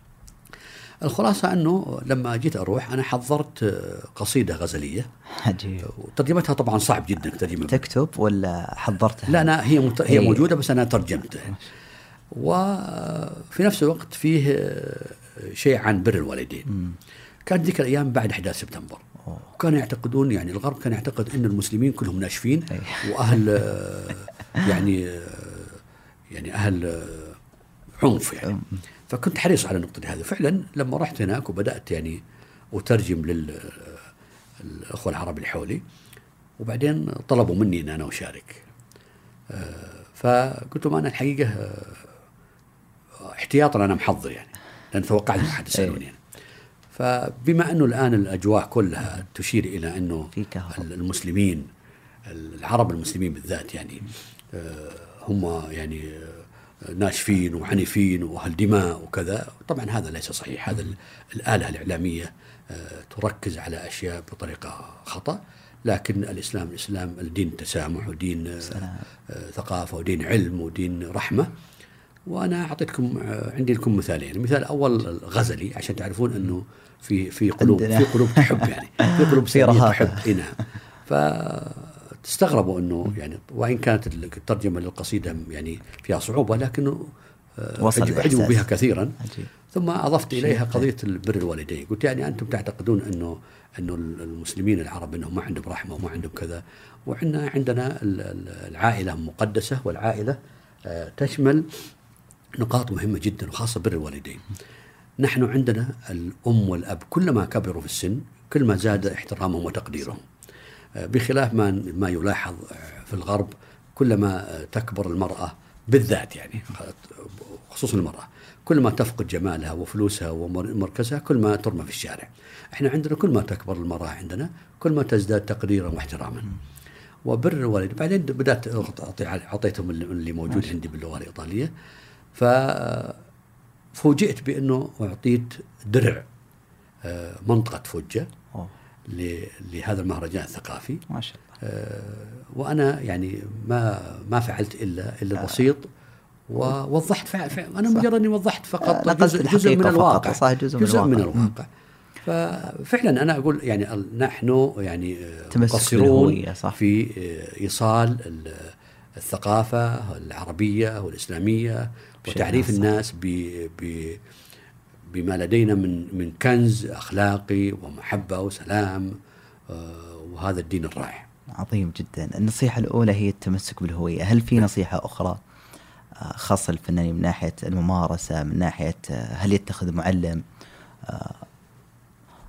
S3: الخلاصة أنه لما جيت أروح أنا حضرت آه، قصيدة غزلية.
S2: عجيب
S3: وترجمتها طبعا صعب جدا ترجمة.
S2: تكتب ولا حضرتها؟
S3: لا أنا هي مت... هي موجودة بس أنا ترجمتها. وفي نفس الوقت فيه شيء عن بر الوالدين. كانت ذيك الأيام بعد أحداث سبتمبر. وكانوا يعتقدون يعني الغرب كان يعتقد إن المسلمين كلهم ناشفين وأهل آه، يعني آه، يعني أهل آه، عنف يعني. فكنت حريص على النقطه هذه. فعلا لما رحت هناك وبدأت يعني أترجم للاخوه العرب اللي حولي وبعدين طلبوا مني إن أنا أشارك. فقلت لهم أنا الحقيقة احتياطا أنا محضر يعني لأن توقعت ما حد يسالوني يعني. فبما أنه الآن الأجواء كلها تشير إلى أنه المسلمين العرب المسلمين بالذات يعني آه، هم يعني آه، ناشفين وعنيفين وأهل دماء وكذا. طبعا هذا ليس صحيح. هذا الآلة الإعلامية آه، تركز على أشياء بطريقة خطأ. لكن الإسلام الإسلام الدين تسامح ودين ثقافة ودين علم ودين رحمة. وأنا أعطيتكم عندي لكم مثالين. المثال الأول الغزلي عشان تعرفون أنه في في قلوب في قلوب تحب يعني. في قلوب في تحب. إي نعم. فتستغربوا إنه يعني وإن كانت الترجمة للقصيدة يعني فيها صعوبة لكنه
S2: آه،
S3: عجبوا بها كثيرا. عجيب. ثم أضفت إليها قضية البر الوالدين. قلت يعني أنتم تعتقدون إنه إنه المسلمين العرب إنهم ما عندهم رحمة وما عندهم كذا وعندنا عندنا العائلة مقدسة والعائلة آه، تشمل نقاط مهمة جدا وخاصة بر الوالدين. نحن عندنا الأم والأب كلما كبروا في السن كل ما زاد احترامهم وتقديرهم. آه، بخلاف ما ما يلاحظ آه، في الغرب كلما تكبر المرأة بالذات يعني خصوصا المرأة كل ما تفقد جمالها وفلوسها ومركزها كل ما ترمى في الشارع. إحنا عندنا كل ما تكبر المرأة عندنا كل ما تزداد تقديرا واحتراما. وبر الوالد بعدين بدأت أعطيتهم اللي موجود عندي باللغة الإيطالية. ف فوجئت بأنه أعطيت درع آه، منطقة فوجة لهذا المهرجان الثقافي.
S2: ما شاء الله. آه،
S3: وأنا يعني ما ما فعلت إلا إلا بسيط ووضحت فع فع أنا مجرد إني وضحت فقط
S2: جزء, جزء من الواقع.
S3: صح جزء, جزء من الواقع, من الواقع. ففعلا أنا أقول يعني نحن يعني
S2: مقصرون
S3: في إيصال الثقافة العربية والإسلامية وتعريف الناس ب ب بما لدينا من من كنز أخلاقي ومحبة وسلام آه، وهذا الدين الرائع.
S2: عظيم جدا، النصيحة الأولى هي التمسك بالهوية، هل في نصيحة أخرى آه، خاصة للفنانين من ناحية الممارسة، من ناحية آه، هل يتخذ معلم؟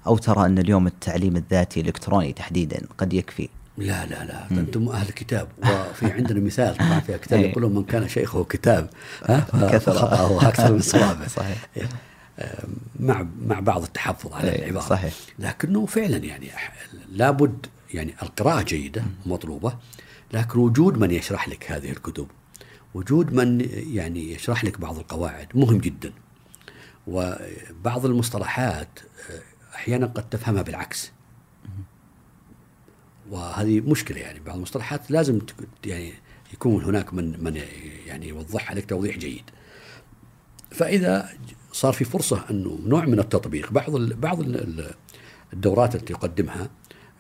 S2: أو ترى أن اليوم التعليم الذاتي الإلكتروني تحديدا قد يكفي؟
S3: لا لا لا أنتم أهل كتاب وفي عندنا مثال طبعا في كتاب
S2: إيه.
S3: يقولون من كان شيخه كتاب. خطأه أكثر من صوابه
S2: صحيح.
S3: إيه. مع مع بعض التحفظ على
S2: إيه،
S3: العبارة
S2: صحيح.
S3: لكنه فعلا يعني لابد يعني القراءة جيدة ومطلوبة لكن وجود من يشرح لك هذه الكتب وجود من يعني يشرح لك بعض القواعد مهم جدا وبعض المصطلحات آه، أحيانا قد تفهمها بالعكس وهذه مشكلة يعني بعض المصطلحات لازم يعني يكون هناك من من يعني يوضحها لك توضيح جيد. فإذا صار في فرصة أنه نوع من التطبيق بعض بعض ال الدورات التي يقدمها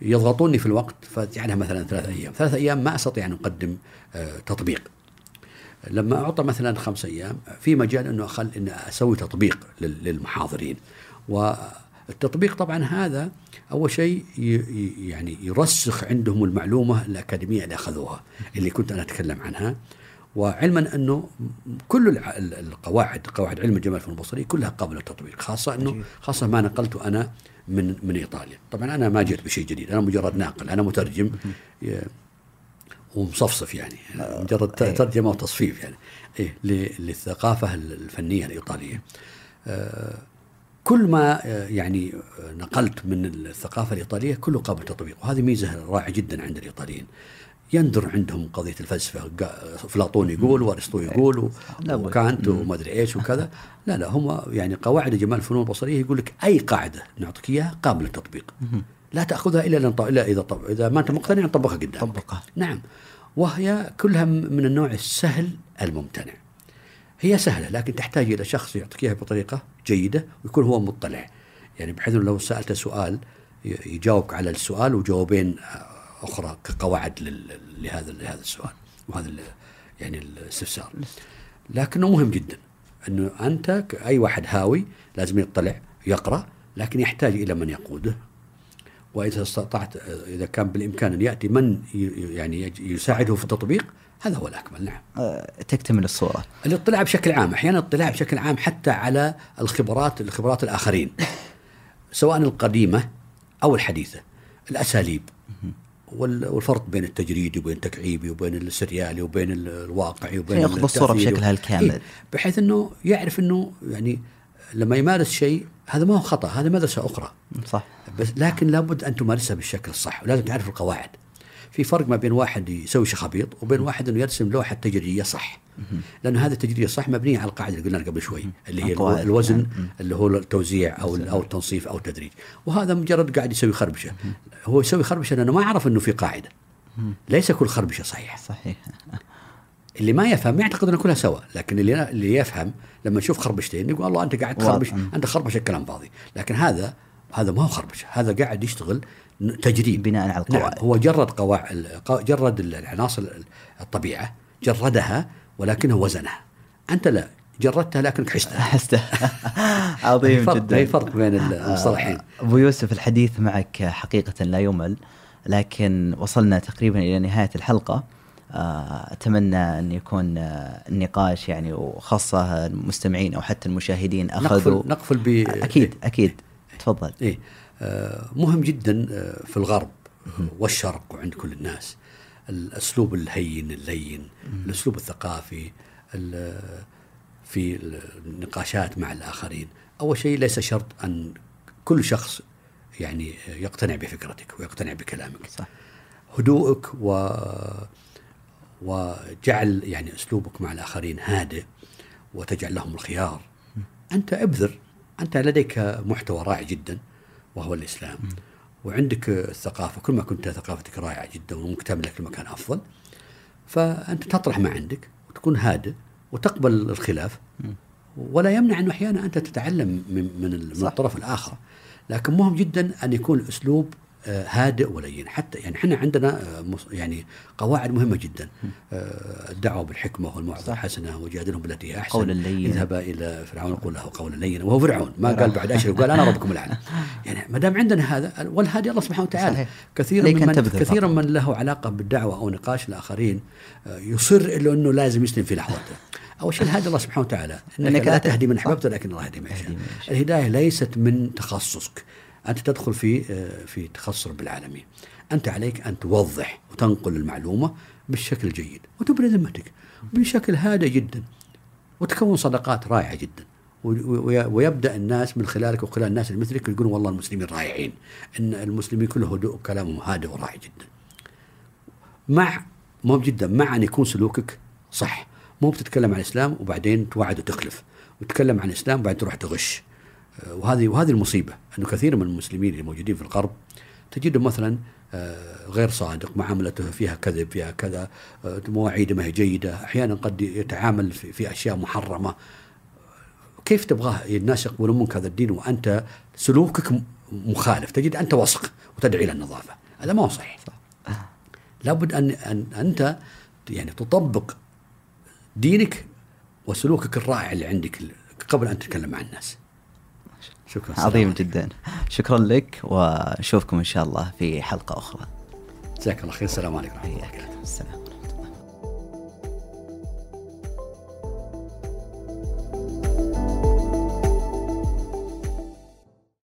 S3: يضغطوني في الوقت فجعلها مثلا ثلاث أيام، ثلاث أيام ما أستطيع أن أقدم آه، تطبيق. لما أعطى مثلا خمس أيام في مجال أنه أخل أن أسوي تطبيق لل- للمحاضرين والتطبيق طبعا هذا أول شيء يعني يرسخ عندهم المعلومة الأكاديمية اللي أخذوها اللي كنت أنا أتكلم عنها. وعلما أنه كل القواعد قواعد علم الجمال في البصري كلها قابلة للتطبيق خاصة أنه خاصة ما نقلته أنا من من إيطاليا. طبعا أنا ما جئت بشيء جديد أنا مجرد ناقل أنا مترجم ومصفصف يعني مجرد ت-
S2: إيه.
S3: ترجمة وتصفيف يعني إيه للثقافة الفنية الإيطالية. آه، كل ما آه، يعني آه، نقلت من الثقافة الإيطالية كله قابل للتطبيق وهذه ميزة رائعة جدا عند الإيطاليين. يندر عندهم قضية الفلسفة افلاطون يقول وأرسطو يقول. وكانت وما أدري إيش وكذا. لا لا هم يعني قواعد جمال الفنون البصرية يقول لك أي قاعدة نعطيك إياها قابله للتطبيق. لا تأخذها إلا إلا إذا طب إذا ما أنت مقتنع نطبقها قدامك.
S2: طبقها.
S3: نعم. وهي كلها من النوع السهل الممتنع. هي سهلة لكن تحتاج إلى شخص يعطيك إياها بطريقة جيدة ويكون هو مطلع. يعني بحيث لو سألته سؤال يجاوبك على السؤال وجوابين أخرى كقواعد لهذا لهذا السؤال وهذا يعني الاستفسار. لكنه مهم جدا أنه أنت أي واحد هاوي لازم يطلع يقرأ لكن يحتاج إلى من يقوده. وإذا استطعت إذا كان بالإمكان أن يأتي من يعني يساعده في التطبيق هذا هو الأكمل نعم.
S2: آه، تكتمل الصورة
S3: الاطلاع بشكل عام أحيانا الاطلاع بشكل عام حتى على الخبرات الخبرات الآخرين سواء القديمة أو الحديثة الأساليب وال- والفرق بين التجريدي وبين التكعيبي وبين السريالي وبين ال- الواقعي وبين
S2: ياخذ
S3: التأثيري.
S2: بشكلها الكامل.
S3: إيه، بحيث إنه يعرف إنه يعني لما يمارس شيء هذا ما هو خطأ هذا مدرسة أخرى
S2: صح
S3: بس لكن لابد أن تمارسها بالشكل الصح ولازم تعرف القواعد في فرق ما بين واحد يسوي شخابيط وبين واحد إنه يرسم لوحة تجريدية صح. لأن هذه التجريدية صح مبنية على القاعدة اللي قلنا قبل شوي اللي هي. الوزن اللي هو التوزيع أو أو التنصيف أو التدريج. وهذا مجرد قاعد يسوي خربشة. هو يسوي خربشة لأنه ما عرف إنه في قاعدة. ليس كل خربشة صحيحة.
S2: صحيح.
S3: اللي ما يفهم يعتقد ان كلها سوا. لكن اللي اللي يفهم لما يشوف خربشتين يقول الله أنت قاعد تخربش. أنت خربشة كلام فاضي. لكن هذا هذا ما هو خربشة. هذا قاعد يشتغل تجريد
S2: بناء على القواعد.
S3: نعم هو جرد قواعد جرد العناصر الطبيعة جردها ولكنه وزنها. أنت لا جردتها لكنك حشتها.
S2: حسته عظيم
S3: فرق
S2: جدا.
S3: هي فرق بين المصطلحين؟
S2: أبو يوسف الحديث معك حقيقة لا يمل لكن وصلنا تقريبا إلى نهاية الحلقة. آه، أتمنى أن يكون آه، النقاش يعني وخاصة المستمعين أو حتى المشاهدين أخذوا.
S3: نقفل نقفل ب
S2: أكيد أكيد. تفضل.
S3: إيه. آه، مهم جدا آه، في الغرب والشرق وعند كل الناس. الأسلوب الهين اللين الأسلوب الثقافي ال- في النقاشات مع الآخرين. أول شيء ليس شرط أن كل شخص يعني يقتنع بفكرتك ويقتنع بكلامك.
S2: صح.
S3: هدوءك و وجعل يعني أسلوبك مع الآخرين هادئ وتجعل لهم الخيار. أنت أبذر أنت لديك محتوى رائع جدا. وهو الإسلام. وعندك الثقافة كل ما كنت ثقافتك رائعة جدا ومكتملة كل ما كان أفضل فأنت تطرح ما عندك وتكون هادئ وتقبل الخلاف. ولا يمنع أنه أحيانا أنت تتعلم من من. الطرف الآخر. لكن مهم جدا أن يكون الأسلوب آه، هادئ ولين. حتى يعني إحنا عندنا آه، يعني قواعد مهمة جدا. آه، الدعوة بالحكمة والموعظه الحسنه وجادلهم بالتي هي أحسن.
S2: قولا لينا.
S3: اذهب إلى فرعون قل له قولا لينا. وهو فرعون. ما قال بعد اشرك قال أنا ربكم الأعلى. يعني ما دام عندنا هذا والهادي الله سبحانه وتعالى.
S2: صحيح.
S3: كثيرا من
S2: تبذل
S3: كثيرا. من له علاقة بالدعوة أو نقاش الآخرين آه، يصر الا أنه لازم يسلم في لحظته أول شيء الهادي الله سبحانه وتعالى.
S2: إنك
S3: لا تهدي من. أحببت ولكن الله من
S2: يهدي من يشاء.
S3: الهداية ليست من تخصصك. أنت تدخل في آه، في تخصص رب العالمين أنت عليك أن توضح وتنقل المعلومة بالشكل الجيد وتبري ذمتك بشكل هادئ جدا وتكون صداقات رائعة جدا. ويبدأ الناس من خلالك وخلال الناس اللي مثلك يقولون والله المسلمين رائعين إن المسلمين كله هدوء وكلامهم هادئ ورائع جدا. مع مهم جدا مع أن يكون سلوكك صح. مو بتتكلم عن الإسلام وبعدين توعد وتخلف. وتتكلم عن الإسلام وبعدين تروح تغش. وهذه وهذه المصيبة انه كثير من المسلمين اللي موجودين في الغرب تجده مثلا آه، غير صادق معاملته فيها كذب فيها كذا آه، مواعيده ما هي جيدة أحيانا قد يتعامل في, في أشياء محرمة. كيف تبغاه الناس يقبلون منك هذا الدين؟ وأنت سلوكك مخالف. تجد أنت وسخ وتدعي إلى النظافة. هذا ما هو صحيح. لابد ان ان أنت يعني تطبق دينك وسلوكك الرائع اللي عندك قبل أن تتكلم مع الناس. شكرا
S2: عظيم. جدا. شكرا لك ونشوفكم إن شاء الله في حلقة أخرى.
S3: جزاك الله خير. السلام عليكم ورحمة الله وبركاته.
S2: السلام.